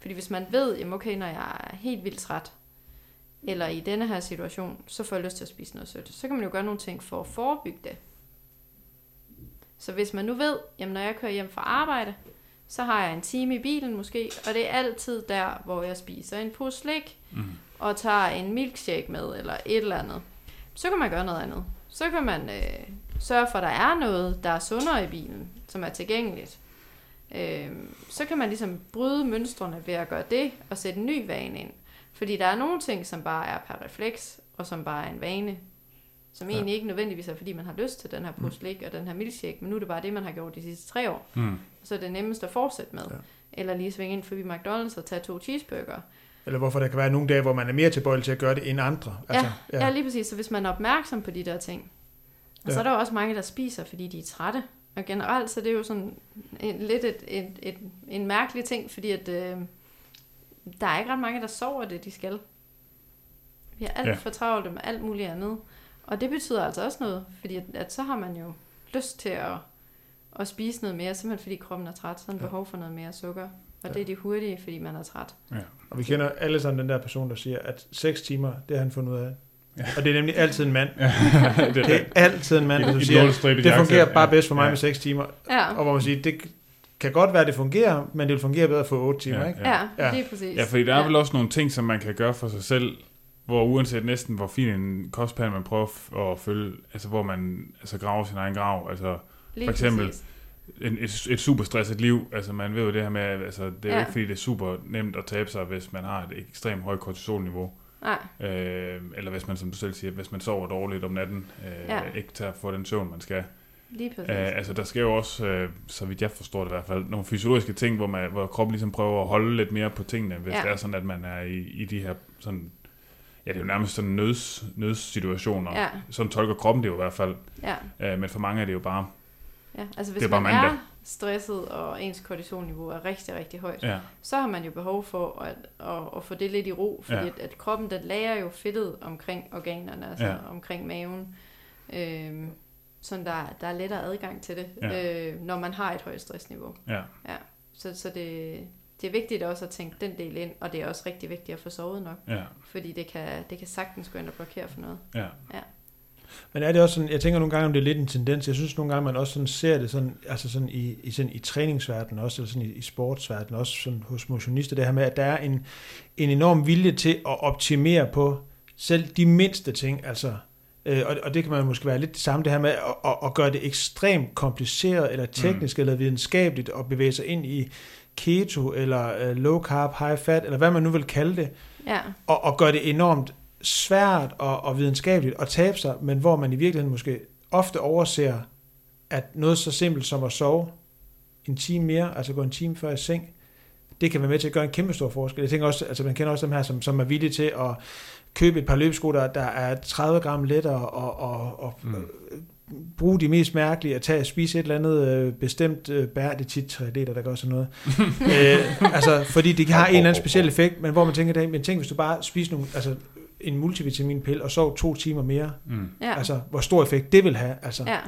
fordi hvis man ved, jamen okay, når jeg er helt vildt træt, eller i denne her situation, så får jeg lyst til at spise noget sødt, så kan man jo gøre nogle ting for at forebygge det. Så hvis man nu ved, jamen når jeg kører hjem fra arbejde, så har jeg en time i bilen måske, og det er altid der, hvor jeg spiser en pose slik, Mm. og tager en milkshake med, eller et eller andet. Så kan man gøre noget andet. Så kan man øh, sørge for, at der er noget, der er sundere i bilen, som er tilgængeligt. Øh, så kan man ligesom bryde mønstrene ved at gøre det, og sætte en ny vane ind. Fordi der er nogle ting, som bare er per refleks, og som bare er en vane. Som Ja. egentlig ikke nødvendigvis er, fordi man har lyst til den her pose slik og den her milkshake, men nu er det bare det, man har gjort de sidste tre år. Mm. Så er det nemmest at fortsætte med. Ja. Eller lige svinge ind forbi McDonald's og tage to cheeseburger. eller hvorfor der kan være nogle dage, hvor man er mere tilbøjelig til at gøre det end andre. Altså, Ja, ja, lige præcis. Så hvis man er opmærksom på de der ting. Og så Ja. er der jo også mange, der spiser, fordi de er trætte. Og generelt så er det jo sådan en, lidt et, et, et, en mærkelig ting, fordi at, øh, der er ikke ret mange, der sover det, de skal. Vi har alt Ja. ja. for travlt med alt muligt andet. Og det betyder altså også noget, fordi at, at så har man jo lyst til at, at spise noget mere, simpelthen fordi kroppen er træt, så har Ja. behov for noget mere sukker. Og Ja. det er de hurtige, fordi man er træt. Ja. Og vi kender alle sammen den der person, der siger, at 6 timer, det har han fundet ud af. Ja. Og det er nemlig altid en mand. Ja, det Det er altid en mand, der siger, det fungerer bare ja. bedst for mig Ja. med 6 timer. Ja, Og hvor man siger, det kan godt være, at det fungerer, men det vil fungere bedre for 8 timer, Ja, ikke? ja, Ja. ja. lige præcis. Ja, fordi der er ja. vel også nogle ting, som man kan gøre for sig selv, hvor uanset næsten hvor fin en kostplan man prøver at følge, altså hvor man altså graver sin egen grav, altså Lige for eksempel- præcis. en, et, et super stresset liv, altså man ved jo det her med, altså det er jo Ja. ikke fordi det er super nemt at tabe sig, hvis man har et ekstremt højt kortisolniveau, Nej, øh, eller hvis man som du selv siger, hvis man sover dårligt om natten, øh, Ja. ikke tager få den søvn man skal. lige præcis. Øh, altså der sker jo også, øh, så vidt jeg forstår det i hvert fald, nogle fysiologiske ting, hvor, man, hvor kroppen ligesom prøver at holde lidt mere på tingene, hvis Ja. det er sådan, at man er i, i de her sådan, ja det er jo nærmest sådan nøds, nødssituationer. Ja, Sådan tolker kroppen det jo i hvert fald, ja, øh, men for mange er det jo bare, ja. Altså hvis Det er bare man mandag. er stresset, og ens kortisolniveau er rigtig, rigtig højt, ja, så har man jo behov for at, at, at få det lidt i ro, fordi Ja. ja. at, at kroppen, den lager jo fedtet omkring organerne, altså Ja. ja. omkring maven, øhm, sådan der, der er lettere adgang til det, Ja. ja. øh, når man har et højt stressniveau. ja, Så, så det, det er vigtigt også at tænke den del ind, og det er også rigtig vigtigt at få sovet nok, ja, fordi det kan, det kan sagtens gå ind og blokere for noget. ja, Men er det også sådan, jeg tænker nogle gange, om det er lidt en tendens, jeg synes nogle gange, man også sådan ser det sådan, altså sådan i, i, sådan i træningsverdenen også, eller sådan i, i sportsverdenen også sådan hos motionister, det her med, at der er en, en enorm vilje til at optimere på selv de mindste ting, altså Øh, og, og det kan man måske være lidt det samme, det her med at, at, at gøre det ekstremt kompliceret, eller teknisk, mm. eller videnskabeligt, og bevæge sig ind i keto, eller uh, low carb, high fat, eller hvad man nu vil kalde det, Ja, og, og gøre det enormt svært og, og videnskabeligt at tabe sig, men hvor man i virkeligheden måske ofte overser, at noget så simpelt som at sove en time mere, altså gå en time før i seng, det kan være med til at gøre en kæmpe stor forskel. Jeg tænker også, altså man kender også dem her, som, som er villige til at købe et par løbesko, der, der er 30 gram lettere, og, og, og Mm. Bruge de mest mærkelige, at tage spise et eller andet øh, bestemt øh, bær, det er tit 3 liter, der gør sådan noget. øh, altså, fordi det har en eller anden speciel effekt, men hvor man tænker, det, men tænk, hvis du bare spiser nogle, altså, en multivitaminpille og sov to timer mere, mm, ja. altså, hvor stor effekt det vil have. Altså. Ja,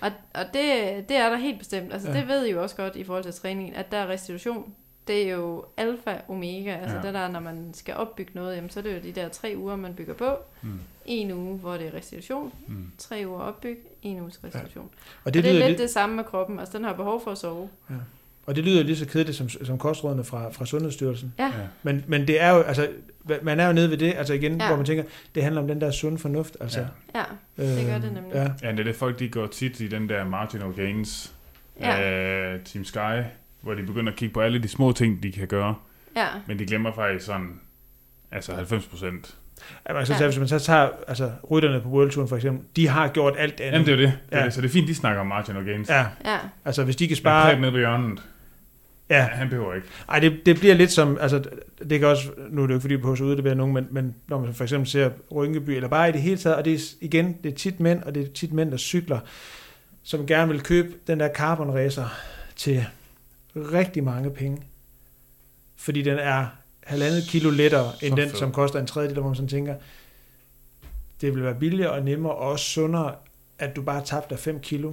og, og det, det er der helt bestemt. Altså, Ja. det ved I jo også godt i forhold til træningen, at der er restitution. Det er jo alfa omega. Altså ja. det der, når man skal opbygge noget, jamen, så er det jo de der tre uger, man bygger på. mm, En uge, hvor det er restitution. mm. Tre uger opbyg. En uges restitution. Ja. Og Og det, det er lyder lidt lidt, det samme med kroppen. Altså den har behov for at sove. og det lyder lige så kedeligt som, som kostrådene fra, fra Sundhedsstyrelsen. Ja, Ja. Men, men det er jo, altså, man er jo nede ved det, altså igen, ja. Ja. hvor man tænker, det handler om den der sunde fornuft. Altså, Ja. ja. det gør Øh, det nemlig. Ja. Ja, det er det folk, de går tit i den der marginal gains Ja. af Team Sky, hvor de begynder at kigge på alle de små ting, de kan gøre, ja. men de glemmer faktisk sådan, altså 90 procent. Ja, man kan så Ja. tage, hvis man så tager altså, rytterne på World Touren for eksempel, de har gjort alt andet. Jamen, det er jo det. det, er Ja. det. Så det er fint, de snakker om marginal gains. Ja, Ja, altså hvis de kan spare... ned på hjørnet. Ja, Han behøver ikke. Ej, det, det bliver lidt som, altså, det kan også, nu er det jo ikke fordi på ude, det bliver nogen, men, men når man for eksempel ser Rynkeby, eller bare i det hele taget, og det er igen, det er tit mænd, og det er tit mænd, der cykler, som gerne vil købe den der carbon racer til rigtig mange penge. Fordi den er halvandet kilo lettere, end Så den, fed. som koster en tredjedel, hvor man sådan tænker, det vil være billigere og nemmere, og også sundere, at du bare tabte dig 5 kilo.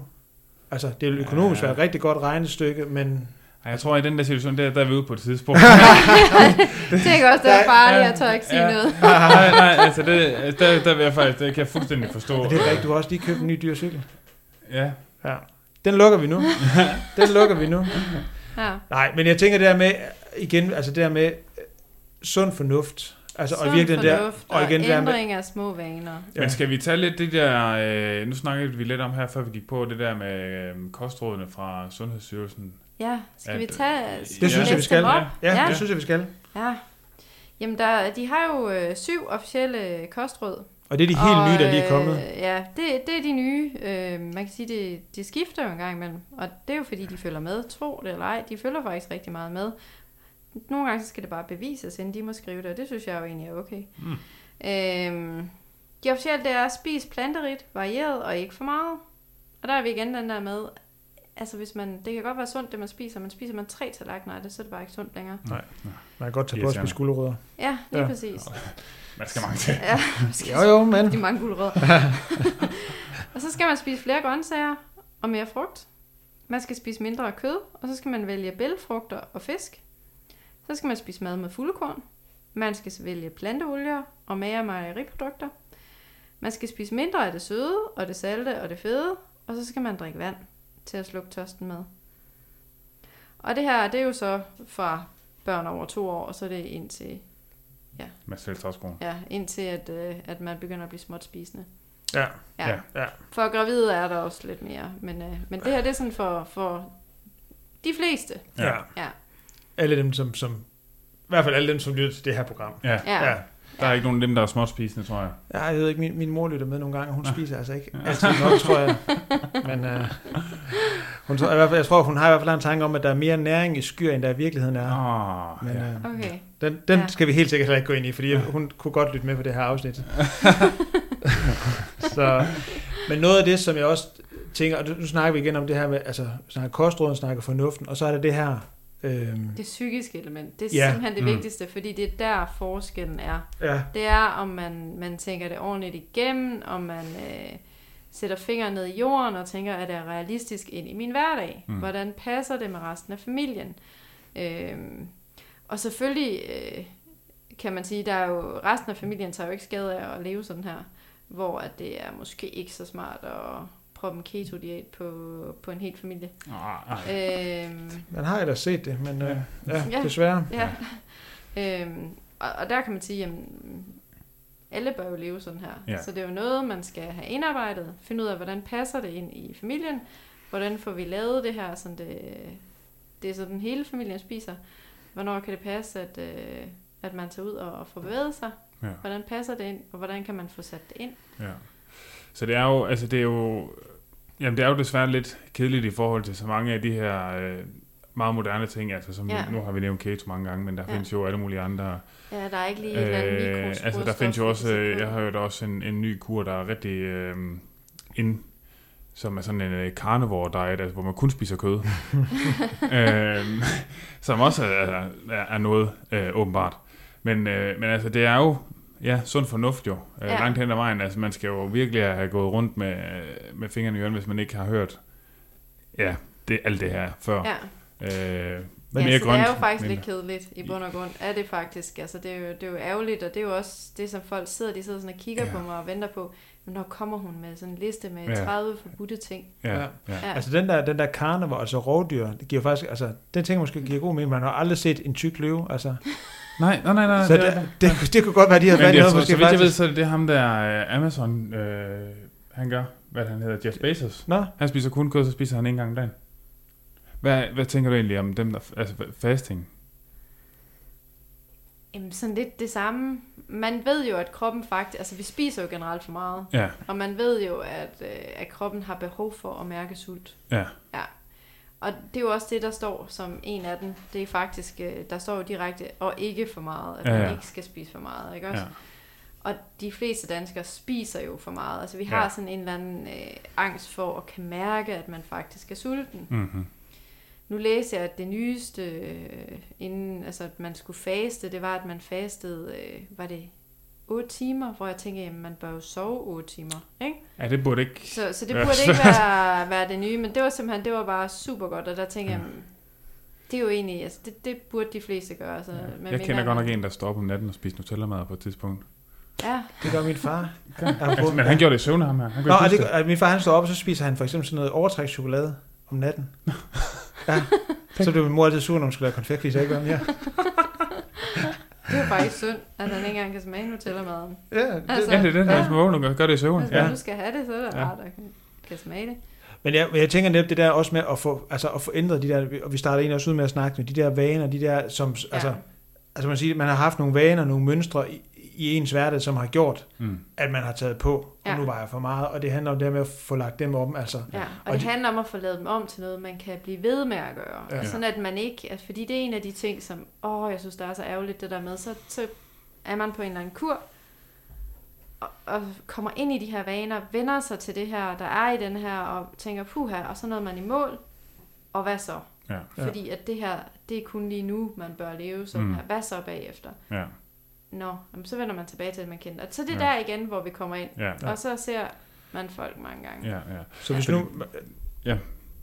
Altså, det vil økonomisk Ja. være et rigtig godt regnestykke, men Ej, jeg tror, at i den der situation, der, der er vi ude på et tidspunkt. Tænk også, det er farligt, jeg tør ikke sige Ja. noget. nej, nej, altså det, der, der vil jeg faktisk, det kan jeg fuldstændig forstå. Og det er rigtigt, du har også lige købt en ny dyr cykel. Ja, Ja. Den lukker vi nu. Den lukker vi nu. Ja. Nej, men jeg tænker det der med, igen, altså det der med sund fornuft. Altså, og Sund virkelig der, fornuft og igen der med, ændring af små vaner. Ja. Men skal vi tage lidt det der, øh, nu snakkede vi lidt om her, før vi gik på, det der med øh, kostrådene fra Sundhedsstyrelsen. Ja, skal At, vi tage... øh, skal det synes jeg, vi skal. op? Ja, Ja. det synes jeg, vi skal. Ja. Jamen, der, de har jo øh, syv officielle kostråd. Og det er de helt og, nye, der lige er øh, kommet. Ja, det, det er de nye. Øh, man kan sige, det, det skifter jo en gang imellem. Og det er jo fordi, de følger med. Tro det eller ej, de følger faktisk rigtig meget med. Nogle gange så skal det bare bevises, inden de må skrive det, og det synes jeg jo egentlig er okay. Mm. Øhm, de officielle, det er spis planterigt, varieret og ikke for meget. Og der er vi igen den der med, altså hvis man, det kan godt være sundt, det man spiser, men spiser man tre tallerkener af det, så er det bare ikke sundt længere. Man kan godt tage på på Irriterende. skulderødder. Ja, lige Ja. præcis. Man skal mange til. Ja, Jo, jo, men. de mange gulerødder. og så skal man spise flere grøntsager og mere frugt. Man skal spise mindre kød, og så skal man vælge bælgfrugter og fisk. Så skal man spise mad med fuldkorn. Man skal vælge planteolier og magre mejeriprodukter. Man skal spise mindre af det søde og det salte og det fede, og så skal man drikke vand til at slukke tørsten med. Og det her, det er jo så fra børn over to år, og så er det indtil, Med selvtræskoen. ja, indtil at, øh, at man begynder at blive småt spisende. Ja, Ja. Ja. ja. For gravide er der også lidt mere, men, øh, men det her det er sådan for, for de fleste. Ja. ja. Ja. Alle dem, som, som, i hvert fald alle dem, som lytter til det her program. Ja. Ja. ja. Der er ikke nogen af dem, der er småspisende, tror jeg. Ja, jeg ved ikke, min, min mor lytter med nogle gange, og hun Nå. spiser altså ikke altid nok, tror jeg. Men øh, hun, tror- i hvert fald, jeg tror, hun har i hvert fald en tanke om, at der er mere næring i skyr, end der i virkeligheden er. Ah, Men ja. øh, Okay. den, den Ja. skal vi helt sikkert heller ikke gå ind i, fordi hun kunne godt lytte med på det her afsnit. så, men noget af det, som jeg også tænker, og nu snakker vi igen om det her med, altså snakker kostråden, snakker fornuften, og så er der det her, øhm, Det psykiske element, det er Ja. simpelthen det Mm. vigtigste, fordi det er der forskellen er. ja, Det er, om man, man tænker det ordentligt igennem, om man øh, sætter fingeren ned i jorden og tænker, at det er realistisk ind i min hverdag. Mm. Hvordan passer det med resten af familien? Øhm, og selvfølgelig øh, kan man sige, der er jo resten af familien tager jo ikke skade af at leve sådan her, hvor at det er måske ikke så smart at proppe en keto-diæt på, på en hel familie. Ah, ah. Øhm, man har ellers set det, men øh, ja, Ja. desværre. Ja. øhm, og, og der kan man sige, at alle bør jo leve sådan her. Ja. Så det er jo noget, man skal have indarbejdet. Finde ud af, hvordan passer det ind i familien. Hvordan får vi lavet det her, så det, det er sådan hele familien spiser. Hvornår kan det passe, at, øh, at man tager ud og, og får bevæget sig? Ja. Hvordan passer det ind, og hvordan kan man få sat det ind? Ja. Så det er jo, altså det er jo, jamen det er jo desværre lidt kedeligt i forhold til så mange af de her øh, meget moderne ting, altså som Ja. nu har vi nævnt keto mange gange, men der Ja. findes jo alle mulige andre. Ja, der er ikke lige et Øh, mikrosporstof, altså der findes jo også, øh, jeg har hørt også en, en ny kur, der er rigtig øh, ind, som er sådan en øh, carnivore diet, altså hvor man kun spiser kød. øh, som også er, er, er noget øh, åbenbart. Men, øh, men altså det er jo, ja, sund fornuft jo, øh, Ja. langt hen ad vejen. Altså man skal jo virkelig have gået rundt med, med fingrene i ørene, hvis man ikke har hørt, ja, det, alt det her før. Ja. Øh, Men mere ja, så grønt, det er jo faktisk men- lidt kedeligt i bund og grund. Er det faktisk. Altså, det, er jo, det er jo ærgerligt, og det er jo også det, som folk sidder, de sidder sådan og kigger Ja. ja. på mig og venter på. Men når kommer hun med sådan en liste med Ja. 30 forbudte ting? Ja, Ja. ja. ja. Ja. Altså den der, den der karneval, altså rovdyr, det giver faktisk, altså den ting måske giver god mening, man har aldrig set en tyk løve, altså. Nej, nej, nej, nej. Så det det, det, det, det kunne godt være, de havde jeg noget, måske så vidt jeg ved, så er det det ham der uh, Amazon, øh, han gør, hvad han hedder, Jeff Bezos. Nå, Han spiser kun kød, så spiser han en gang om dagen. Hvad, hvad tænker du egentlig om dem, der, altså fasting? Jamen, sådan lidt det samme. Man ved jo, at kroppen faktisk... Altså, vi spiser jo generelt for meget. Ja, Og man ved jo, at, øh, at kroppen har behov for at mærke sult. ja, og det er jo også det, der står som en af dem. Det er faktisk, øh, der står jo direkte, og ikke for meget, at Ja, man ja. ikke skal spise for meget, ikke også? Ja. Og de fleste danskere spiser jo for meget. Altså vi Ja. har sådan en eller anden øh, angst for at kan mærke, at man faktisk er sulten. Mm-hmm. Nu læser jeg, at det nyeste, øh, inden altså, at man skulle faste, det var, at man fastede, øh, var det 8 timer, hvor jeg tænker, at man bør jo sove 8 timer, ikke? Ja, det burde ikke... Så, så det Ja. burde ikke være, være det nye, men det var simpelthen, det var bare super godt, og der tænker jeg, Ja. mm, det er jo egentlig, altså det, det burde de fleste gøre. Så, Ja. men Jeg kender godt nok en, der står op om natten og spiser Nutella-mad på et tidspunkt. Ja, Det gør min far. Altså, men han gjorde det i søvne, ham her. Han Nå, det, at min far han står op, og så spiser han for eksempel sådan noget overtrækschokolade om natten. Ja. Så blev min mor altid sur, når hun skulle lave så jeg ikke var ja. det er jo faktisk synd, at han ikke engang kan smage Nutella-maden. Ja, det, Altså, Ja, det er det, Ja. man vågner og gør det i søvn. Hvis Ja. nu skal have det, så er det Ja. rart at kan, smage det. Men jeg, jeg tænker netop det der også med at få, altså at få ændret de der, og vi starter egentlig også ud med at snakke med de der vaner, de der, som, ja. altså, altså man siger, man har haft nogle vaner, nogle mønstre i, i ens hverdag, som har gjort, Mm. at man har taget på, og Ja. nu var jeg for meget, og det handler om det her med at få lagt dem om, altså. Ja, og, Og det de- handler om at få lavet dem om til noget, man kan blive ved med at gøre. Ja. Ja. Sådan at man ikke, altså, fordi det er en af de ting, som, åh, jeg synes, der er så ærgerligt det der med, så, så er man på en eller anden kur, og, og kommer ind i de her vaner, vender sig til det her, der er i den her, og tænker, puha, og så når man i mål, og hvad så? Ja. Fordi at det her, det er kun lige nu, man bør leve sådan Mm. mm. her. Hvad så bagefter? Ja. Nå, jamen, så vender man tilbage til det, man kender. Så det er Ja. der igen, hvor vi kommer ind. Ja. Ja. Og så ser man folk mange gange. Ja, ja. Så hvis nu, Ja.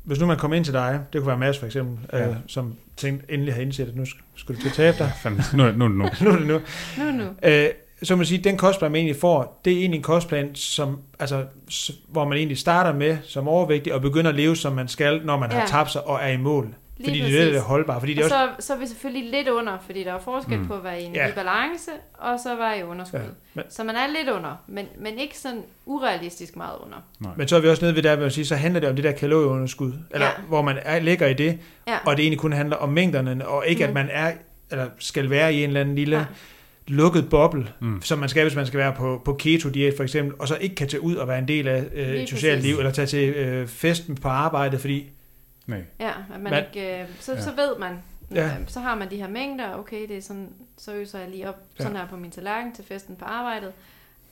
hvis nu man kommer ind til dig, det kunne være Mads for eksempel, Ja. øh, som tænkte, endelig har indset, at nu sk- skulle du til at tabe dig. Fanden, nu, nu er det nu. nu er det nu. Nu, nu. Øh, så man sige, den kostplan, man egentlig får, det er egentlig en kostplan, som, altså, hvor man egentlig starter med som overvægtig, og begynder at leve, som man skal, når man ja. har Ja. tabt sig og er i mål. Lige fordi det præcis. er det, der er holdbart. Fordi det Og også, så, så er vi selvfølgelig lidt under, fordi der er forskel Mm. på at være i en ja. balance, og så være i underskud. Ja, men- Så man er lidt under, men, men ikke sådan urealistisk meget under. Nej. men så er vi også nede ved der, hvor man siger, så handler det om det der kalorieunderskud, eller Ja. hvor man er, ligger i det, Ja, og det egentlig kun handler om mængderne, og ikke mm. at man er, eller skal være i en eller anden lille ja. lukket boble, Mm. som man skal, hvis man skal være på, på keto-diæt for eksempel, og så ikke kan tage ud og være en del af øh, et socialt liv, eller tage til øh, festen på arbejdet, fordi Nej. ja at man, man ikke, øh, så, Ja. så ved man, Ja. ja. så har man de her mængder, okay, det er sådan, så øser jeg lige op Ja. sådan her på min tallerken til festen på arbejdet,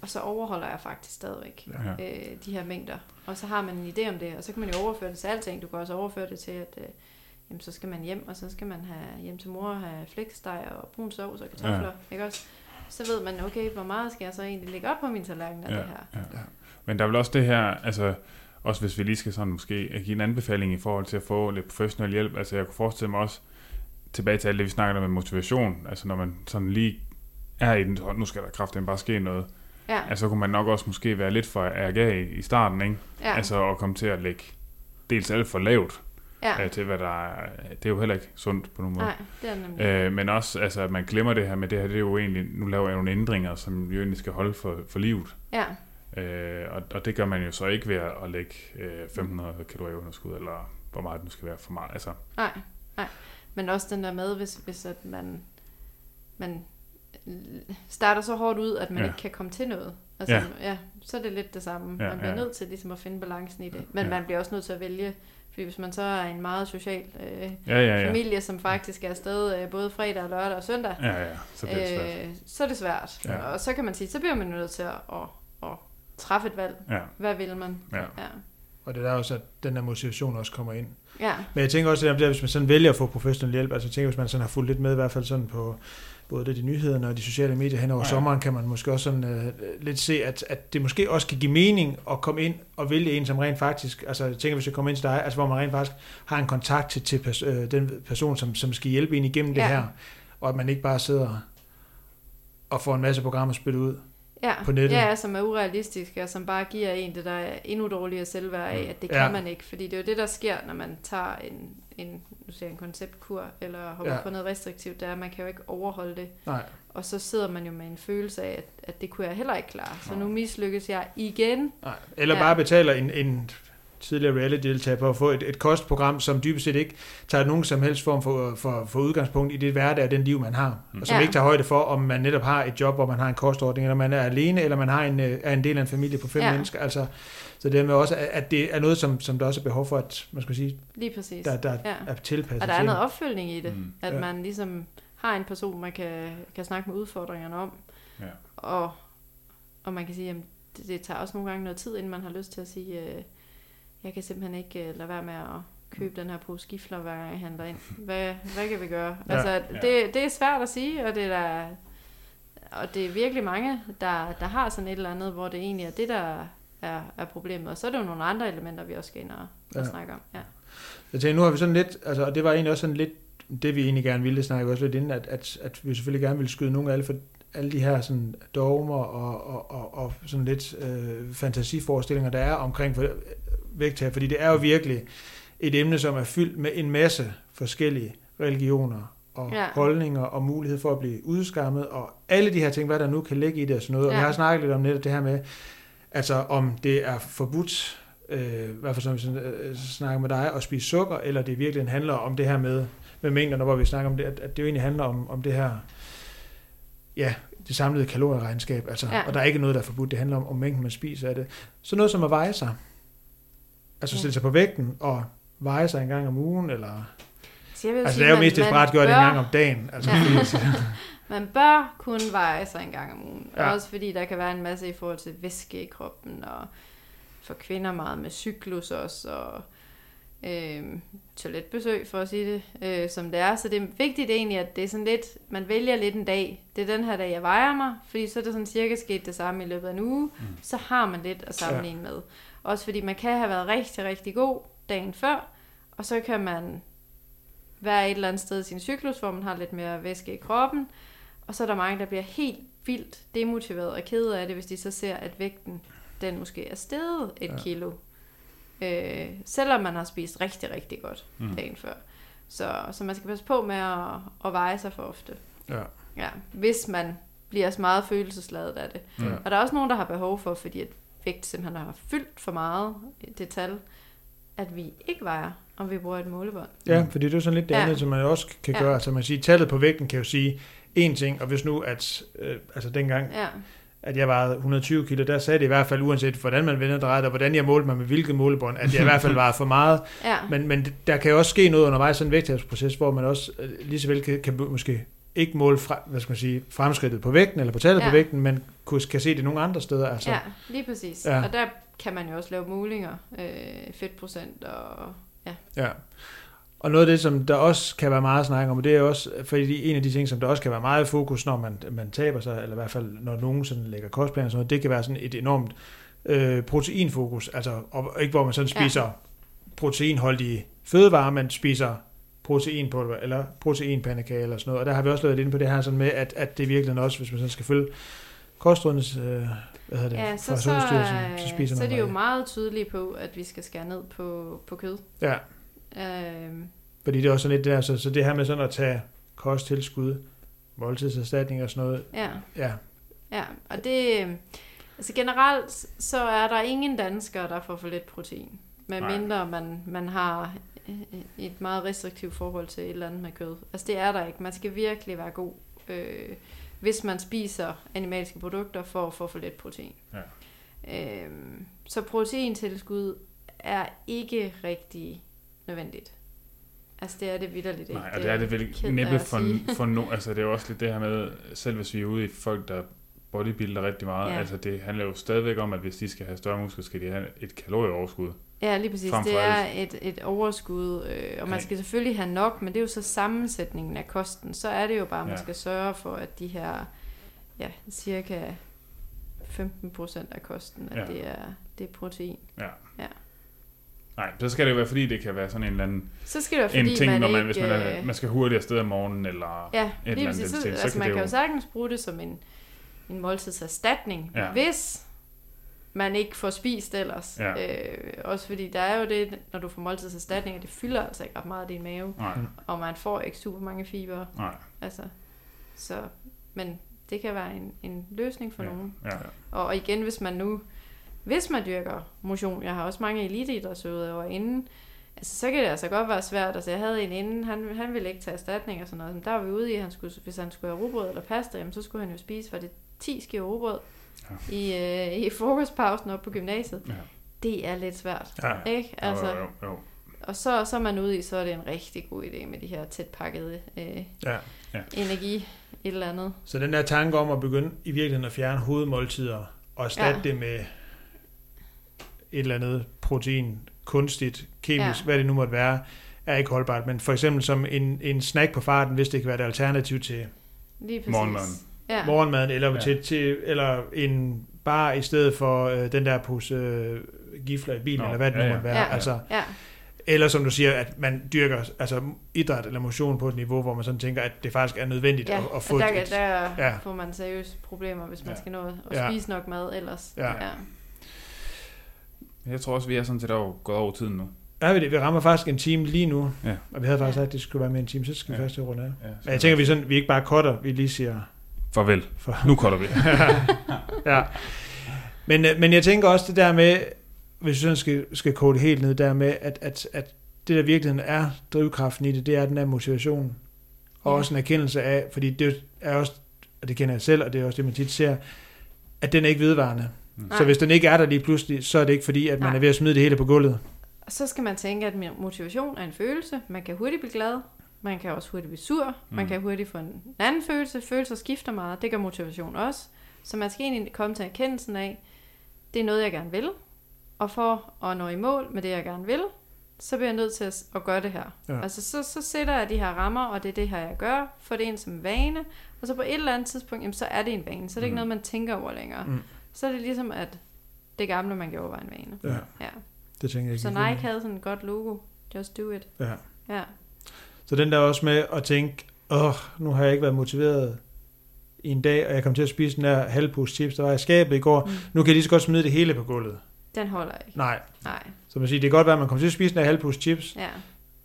og så overholder jeg faktisk stadigvæk Ja. øh, de her mængder. Og så har man en idé om det, og så kan man jo overføre det til alting. Du kan også overføre det til, at øh, jamen, så skal man hjem, og så skal man have hjem til mor og have flæskesteg og brun sovs og kartofler. Ja. Ikke også? Så ved man, okay, hvor meget skal jeg så egentlig lægge op på min tallerken af Ja, det her? ja. Men der er vel også det her, altså også hvis vi lige skal sådan måske give en anbefaling i forhold til at få lidt professionel hjælp, altså jeg kunne forestille mig også, tilbage til alt det, vi snakker om med motivation, altså når man sådan lige er i den, "Hold, nu skal der kraftigt bare ske noget, Ja, altså så kunne man nok også måske være lidt for ærgerlig i, i starten, ikke? ja, Altså at komme til at lægge dels alt for lavt ja. øh, til, hvad der er, det er jo heller ikke sundt på nogen måde. Nej, det er nemlig. Øh, men også, altså, at man glemmer det her med det her, det er jo egentlig, nu laver jeg nogle ændringer, som jo egentlig skal holde for, for livet. Ja, Øh, og, og det gør man jo så ikke ved at, lægge øh, 500 kalorier underskud, eller hvor meget det nu skal være for meget. Altså, nej, nej. Men også den der med, hvis, hvis at man, man starter så hårdt ud, at man Ja. ikke kan komme til noget. Altså, Ja. ja. så er det lidt det samme. Ja, man bliver ja. nødt til ligesom at finde balancen i det. Men Ja. man bliver også nødt til at vælge, fordi hvis man så er en meget social øh, ja, ja, ja. familie, som faktisk er afsted øh, både fredag, og lørdag og søndag, Ja, ja, så bliver det svært. øh, så er det svært. Ja. Og så kan man sige, så bliver man nødt til at, at træffe et valg. Ja, Hvad vil man? ja. Ja. Og det er der også, at den der motivation også kommer ind. Ja, Men jeg tænker også, at det der, hvis man sådan vælger at få professionel hjælp, altså jeg tænker, hvis man sådan har fulgt lidt med, i hvert fald sådan på både det, de nyhederne og de sociale medier hen over Ja. sommeren, kan man måske også sådan øh, lidt se, at, at det måske også kan give mening at komme ind og vælge en, som rent faktisk, altså jeg tænker, hvis jeg kommer ind til dig, altså hvor man rent faktisk har en kontakt til, til pers- øh, den person, som, som skal hjælpe en igennem det Ja. her, og at man ikke bare sidder og får en masse programmer spillet ud. ja. På nettet. Ja, som er urealistiske, og som bare giver en det, der er endnu dårligere selvværd af, at det kan Ja. man ikke. Fordi det er jo det, der sker, når man tager en, en, nu siger jeg, en konceptkur, eller hopper Ja. på noget restriktivt, det er, at man kan jo ikke overholde det. Nej, Og så sidder man jo med en følelse af, at, at det kunne jeg heller ikke klare. Så nu mislykkes jeg igen. nej. Eller Ja. bare betaler en, en tidligere reality-deltager på at få et, et kostprogram, som dybest set ikke tager nogen som helst form for, for, for udgangspunkt i det hverdag og den liv, man har. Og som Ja. ikke tager højde for, om man netop har et job, hvor man har en kostordning, eller man er alene, eller man har en, øh, er en del af en familie på fem Ja. mennesker. Altså, så det med også, at- det er noget, som, som der også er behov for, at man skal sige, Lige præcis. der, der ja. er tilpasset Og der er noget opfølgning i det. Mm. At Ja. man ligesom har en person, man kan, kan snakke med udfordringerne om. Ja. Og, og man kan sige, at det, det tager også nogle gange noget tid, inden man har lyst til at sige, øh, jeg kan simpelthen ikke øh, lade være med at købe den her pose gifler, hver gang jeg handler ind. Hvad, hvad kan vi gøre? Ja. Altså, Ja. det, det er svært at sige, og det er der, og det er virkelig mange, der, der har sådan et eller andet, hvor det egentlig er det, der er, er problemet. Og så er det jo nogle andre elementer, vi også skal ind og, og Ja. snakke om. Ja. Jeg tænker, nu har vi sådan lidt, altså, og det var egentlig også sådan lidt, det vi egentlig gerne ville snakke også lidt inden, at, at, at vi selvfølgelig gerne ville skyde nogle af alle, for alle de her sådan dogmer og, og, og, og sådan lidt øh, fantasiforestillinger, der er omkring for, vægttab, fordi det er jo virkelig et emne, som er fyldt med en masse forskellige religioner og Ja. holdninger og mulighed for at blive udskammet og alle de her ting, hvad der nu kan ligge i det og sådan noget. Og Ja. vi har snakket lidt om netop det her med, altså om det er forbudt, øh, i hvert fald som vi øh, snakker med dig, at spise sukker, eller det virkelig handler om det her med, med mængderne, hvor vi snakker om det, at, at det jo egentlig handler om, om det her, ja, det samlede kalorieregnskab, altså, Ja. og der er ikke noget, der er forbudt, det handler om, om mængden, man spiser af det. Så noget som at veje sig, altså Ja. stille sig på vægten og veje sig en gang om ugen, eller, Så jeg vil altså sige, det er jo mest desperat gjort en bør- gang om dagen, altså, Ja. fordi, Man bør kun veje sig en gang om ugen. Ja. Også fordi der kan være en masse i forhold til væske i kroppen, og for kvinder meget med cyklus også, og øh, toiletbesøg, for at sige det, øh, som det er. Så det er vigtigt egentlig, at det er sådan lidt, man vælger lidt en dag. Det er den her dag, jeg vejer mig, fordi så er det sådan cirka sket det samme i løbet af en uge. Mm. Så har man lidt at sammenligne ja. med. Også fordi man kan have været rigtig, rigtig god dagen før, og så kan man være et eller andet sted i sin cyklus, hvor man har lidt mere væske i kroppen, og så er der mange, der bliver helt vildt demotiveret og ked af det, hvis de så ser, at vægten, den måske er steget et ja. Kilo. Øh, selvom man har spist rigtig, rigtig godt Mm. dagen før. Så, så man skal passe på med at, at veje sig for ofte. ja, Ja, hvis man bliver så meget følelsesladet af det. Mm. Og der er også nogen, der har behov for, fordi at vægt simpelthen har fyldt for meget, det tal, at vi ikke vejer, om vi bruger et målebånd. Ja, fordi det er sådan lidt det Ja. andet, som man også kan Ja. gøre. Altså man siger, tallet på vægten kan jo sige én ting, og hvis nu, at øh, altså dengang, Ja, at jeg vejede 120 kilo, der sagde det i hvert fald, uanset hvordan man vender drejet, og hvordan jeg målte mig med hvilket målebånd, at jeg i hvert fald vejede for meget. ja. Men, men der kan jo også ske noget undervejs sådan en vægttabsproces, hvor man også øh, lige så vel kan, kan måske ikke måle fra, hvad skal man sige, fremskridtet på vægten, eller på tallet Ja. på vægten, men kunne, kan se det nogle andre steder. Altså, Ja, lige præcis. Ja. Og der kan man jo også lave målinger, øh, fedtprocent og... Ja, Ja. Og noget af det, som der også kan være meget snak om, det er også, fordi en af de ting, som der også kan være meget fokus, når man, man taber sig, eller i hvert fald når nogen sådan lægger kostplaner og sådan noget, det kan være sådan et enormt øh, proteinfokus, altså og ikke hvor man sådan spiser ja. proteinholdige fødevarer, man spiser proteinpulver eller proteinpandekage eller sådan noget, og der har vi også lavet inde på det her sådan med, at, at det virkelig også, hvis man sådan skal følge kostrådenes, øh, hvad hedder det, ja så, fra så, Sundhedsstyrelsen, så, spiser så er man de jo meget tydelige på, at vi skal skære ned på, på kød. Ja, Øh, fordi det er også sådan lidt der, så, så det her med sådan at tage kosttilskud, måltidserstatning og sådan noget, ja, ja, ja, og det... Altså generelt, så er der ingen danskere, der får for lidt protein. Med Nej. mindre man, man har øh, et meget restriktivt forhold til et eller andet med kød. Altså det er der ikke. Man skal virkelig være god, øh, hvis man spiser animalske produkter for at få for lidt protein. Ja. Øhm, så proteintilskud er ikke rigtig nødvendigt. Altså det er det vidderligt ikke. Nej, og det er det vel næppe for, for no, altså det er jo også lidt det her med, selv hvis vi er ude i folk, der bodybuilder rigtig meget, Ja. ja. altså det handler jo stadigvæk om, at hvis de skal have større muskler, skal de have et kalorieoverskud. Ja, lige præcis. Det er et, et overskud, øh, og man Ja. skal selvfølgelig have nok, men det er jo så sammensætningen af kosten. Så er det jo bare, at man Ja. skal sørge for, at de her, ja, cirka 15 procent af kosten, at Ja. det, er, det er protein. Nej, så skal det jo være, fordi det kan være sådan en eller anden Så skal det være, fordi en ting, man når man, ikke... hvis man, er, øh, man skal hurtigt afsted om morgenen, eller... Ja, et eller andet den Så, så altså, kan man kan jo jo- sagtens bruge det som en, en måltidserstatning, Ja. hvis man ikke får spist ellers. Ja. Øh, også fordi der er jo det, når du får måltidserstatning, at det fylder altså ikke ret meget af din mave, Nej, og man får ikke super mange fiber. nej, Altså, så, men det kan være en, en løsning for ja, nogen. ja, Og, og igen, hvis man nu hvis man dyrker motion, jeg har også mange eliteidrætsøvere inden, altså, så kan det altså godt være svært. Altså, jeg havde en inden, han, han ville ikke tage erstatning og sådan noget. Men der var vi ude i, han skulle, hvis han skulle have rugbrød eller pasta, jamen, så skulle han jo spise, var det 10 skiver rugbrød Ja. i, øh, i frokostpausen op på gymnasiet. Ja. Det er lidt svært, Ja. ikke? Altså, Jo, jo, jo. og så, så er man ude i, så er det en rigtig god idé med de her tæt pakkede øh, Ja. energi, et eller andet. Så den der tanke om at begynde i virkeligheden at fjerne hovedmåltider og erstatte ja. Ja. det med et eller andet protein, kunstigt, kemisk, ja. Hvad det nu måtte være, er ikke holdbart. Men for eksempel som en, en snack på farten, hvis det kan være et alternativ til. Morgenmaden. Ja. morgenmaden, eller, ja. Til, til, eller en bar i stedet for øh, den der pose øh, gifler i bilen, Nå, eller hvad det nu ja, ja. måtte være. Ja. Altså, ja. eller som du siger, at man dyrker altså, idræt eller motion på et niveau, hvor man sådan tænker, at det faktisk er nødvendigt Ja, at, at få der, et, der ja. får man seriøst problemer, hvis man Ja. skal nå at Ja. spise nok mad ellers. Ja. ja. Jeg tror også, vi er sådan set over, gået over tiden nu. Ja, vi, det. vi rammer faktisk en time lige nu, Ja. og vi havde faktisk sagt, at det skulle være med en time, så skal vi Ja. først til runde af. Ja, Men jeg tænker, vi, sådan, vi ikke bare cutter, vi lige siger... Farvel. For, Nu cutter vi. ja. Men, øh, men jeg tænker også det der med, hvis vi sådan skal, skal kode det helt ned, der med, at, at, at det der virkeligheden er drivkraften i det, det er den der motivation. Og Ja. også en erkendelse af, fordi det er også, og det kender jeg selv, og det er også det, man tit ser, at den er ikke vedvarende. Mm. Så hvis den ikke er der lige pludselig, så er det ikke fordi, at man Nej. er ved at smide det hele på gulvet. Og så skal man tænke, at motivation er en følelse. Man kan hurtigt blive glad. Man kan også hurtigt blive sur. Man Mm. kan hurtigt få en anden følelse. Følelser skifter meget. Det gør motivation også. Så man skal egentlig komme til erkendelsen af, det er noget, jeg gerne vil. Og for at nå i mål med det, jeg gerne vil, så bliver jeg nødt til at, at gøre det her. Ja. Altså, så, så sætter jeg de her rammer, og det er det her, jeg gør. For det ind som vane. Og så på et eller andet tidspunkt, jamen, så er det en vane. Så er det ikke Mm. noget, man tænker over længere. Mm. Så er det ligesom, at det gamle, man gjorde, var en vane. Ja, Ja. det tænker jeg Så ikke. Nike havde sådan et godt logo. Just do it. Ja. Ja. Så den der også med at tænke, åh, nu har jeg ikke været motiveret i en dag, og jeg kom til at spise den der halvpose chips, der var i skabet i går. Mm. Nu kan jeg lige så godt smide det hele på gulvet. Den holder ikke. Nej. Nej. Så man siger, det kan godt være, at man kommer til at spise den der halvpose chips, Ja.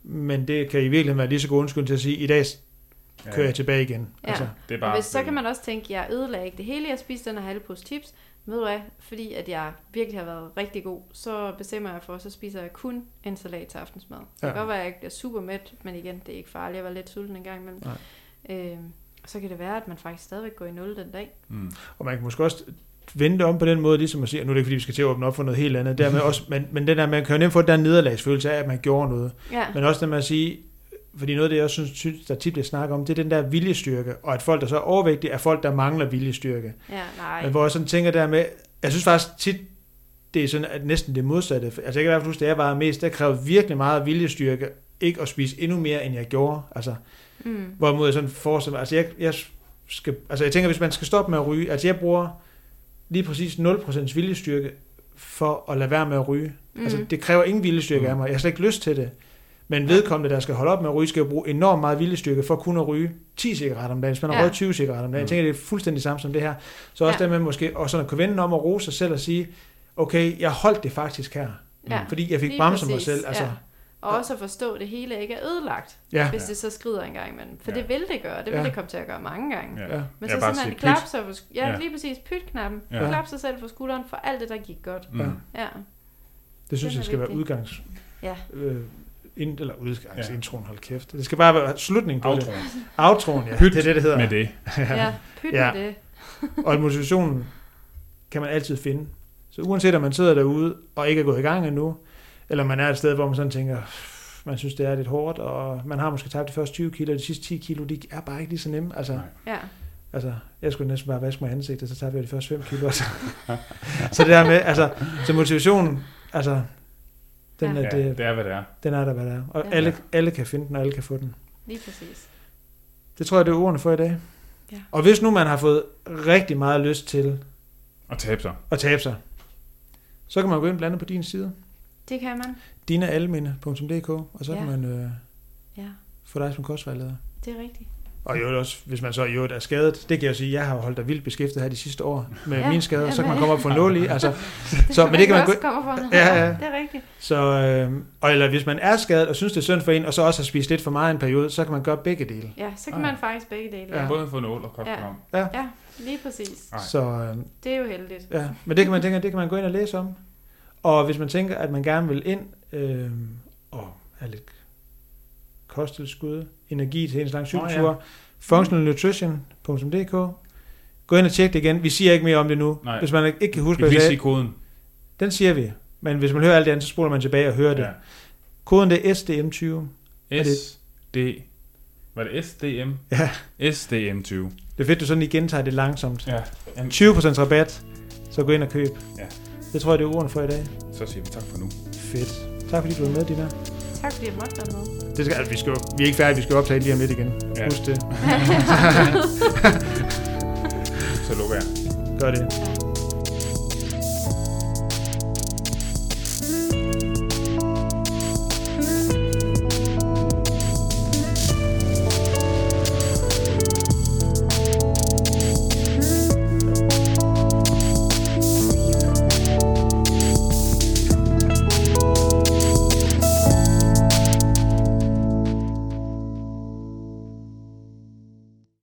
men det kan i virkeligheden være lige så god undskyld til at sige, i dag kører jeg tilbage igen. Ja. Altså, det er Og bare... hvis, så kan man også tænke, jeg ødelagde ikke det hele, jeg spiste den her halve pose chips. Ved du hvad, fordi at jeg virkelig har været rigtig god, så bestemmer jeg for, så spiser jeg kun en salat til aftensmad. Det Ja. kan godt være, at jeg bliver super mæt, men igen, det er ikke farligt. Jeg var lidt sulten en gang imellem. Øhm, så kan det være, at man faktisk stadigvæk går i nul den dag. Mm. og man kan måske også vende om på den måde, ligesom at sige, nu er det ikke, fordi vi skal til at åbne op for noget helt andet, dermed også, men, men den der, man kan jo nemt få den der nederlagsfølelse af, at man gjorde noget. Ja, Men også det med at sige, fordi noget af det, jeg også synes, synes, der tit bliver snakket om, det er den der viljestyrke, og at folk, der så er overvægtige, er folk, der mangler viljestyrke. ja nej. Men hvor jeg sådan tænker der med, jeg synes faktisk tit, det er sådan, at næsten det modsatte. Altså jeg kan i hvert fald huske, da jeg var mest, der krævede virkelig meget viljestyrke, ikke at spise endnu mere, end jeg gjorde. Altså, Mm. hvorimod jeg sådan forestiller mig, altså jeg, jeg skal, altså jeg tænker, hvis man skal stoppe med at ryge, altså jeg bruger lige præcis 0% viljestyrke for at lade være med at ryge. Mm. Altså Mm. det kræver ingen viljestyrke af mig. Jeg har slet ikke lyst til det. Men vedkommende, der skal holde op med at ryge, skal jo bruge enormt meget viljestyrke for kun at ryge 10 cigaretter om dagen. Hvis man har Ja. røget 20 cigaretter om dagen. Jeg tænker, det er fuldstændig samme som det her. Så også Ja. der med måske, og sådan at kunne vende om og rose sig selv og sige, okay, jeg holdt det faktisk her. Ja. Fordi jeg fik Lige bremset mig selv. Altså, ja. Og også at forstå, at det hele ikke er ødelagt, ja. hvis det så skrider en gang imellem. For Ja. det vil det gøre. Det vil Ja. det komme til at gøre mange gange. Ja. Men så simpelthen klap sig sk- ja, Ja. lige præcis pyt-knappen. Ja. Klap sig selv på skulderen for alt det, der gik godt. Mm. Ja. Ja, Det synes Den jeg skal være vigtig. udgangs... Ja. Øh, ind, eller udgangs Ja. introen, hold kæft. Det skal bare være slutningen på det. Outroen. Outroen, ja. Pyt det er det, det hedder. med det. ja pyt Ja. med det. Og motivationen kan man altid finde. Så uanset om man sidder derude og ikke er gået i gang endnu, eller man er et sted, hvor man sådan tænker, man synes, det er lidt hårdt, og man har måske tabt de første 20 kilo, og de sidste 10 kilo, de er bare ikke lige så nemme. Altså, Nej. Ja. altså jeg skulle næsten bare vaske mig i ansigtet, så tabte jeg de første 5 kilo. Altså. så det der med, altså, så motivationen, altså, den, Ja. er, Ja, det, det er, hvad det er. den er der, hvad det er. Og Ja. alle, alle kan finde den, og alle kan få den. Lige præcis. Det tror jeg, det er ordene for i dag. Ja. Og hvis nu man har fået rigtig meget lyst til Og tabe sig. at tabe sig, så kan man gå ind og blande på din side. Det kan man. dinealminde.dk, og så Ja. kan man øh, Ja, få dig som kostvejleder. det er rigtigt. Og jo også, hvis man så i øvrigt er skadet, det kan jeg sige, jeg har holdt dig vildt beskæftiget her de sidste år med Ja, ja, mine skader, så kan man komme op for nul i. Altså, Det Så, men det kan man også gå-. Ja, ja. Det er rigtigt. så, øh, og eller hvis man er skadet og synes, det er synd for en, og så også har spist lidt for meget en periode, så kan man gøre begge dele. Ja, så kan Ej. man faktisk begge dele. Ja. Ja, Både få nål og kogt Ja. om. ja lige præcis. Ej. Så øh, Det er jo heldigt. ja, men det kan man tænke, det kan man gå ind og læse om. Og hvis man tænker, at man gerne vil ind øh, og have lidt kosttilskud, energi til en lang cykeltur, oh, ja. functionalnutrition.dk Gå ind og tjek det igen. Vi siger ikke mere om det nu. Nej. Hvis man ikke kan huske, Vi hvad lige sagde, koden. den siger vi. Men hvis man hører alt det andet, så spoler man tilbage og hører det. Ja. Koden det er SDM20. Er det- S, D, var det SDM? Ja. SDM20. Det er fedt, du sådan lige gentager det langsomt. Ja. Jamen, 20% rabat, så gå ind og køb. Ja. Det tror jeg, det er ordene for i dag. Så siger vi tak for nu. Fedt. Tak fordi du var med, Dina. Tak fordi jeg måtte være med. Det skal, altså, vi, skal, vi er ikke færdige, vi skal optage lige om lidt igen. Ja. Husk det. Så lukker jeg. Gør det.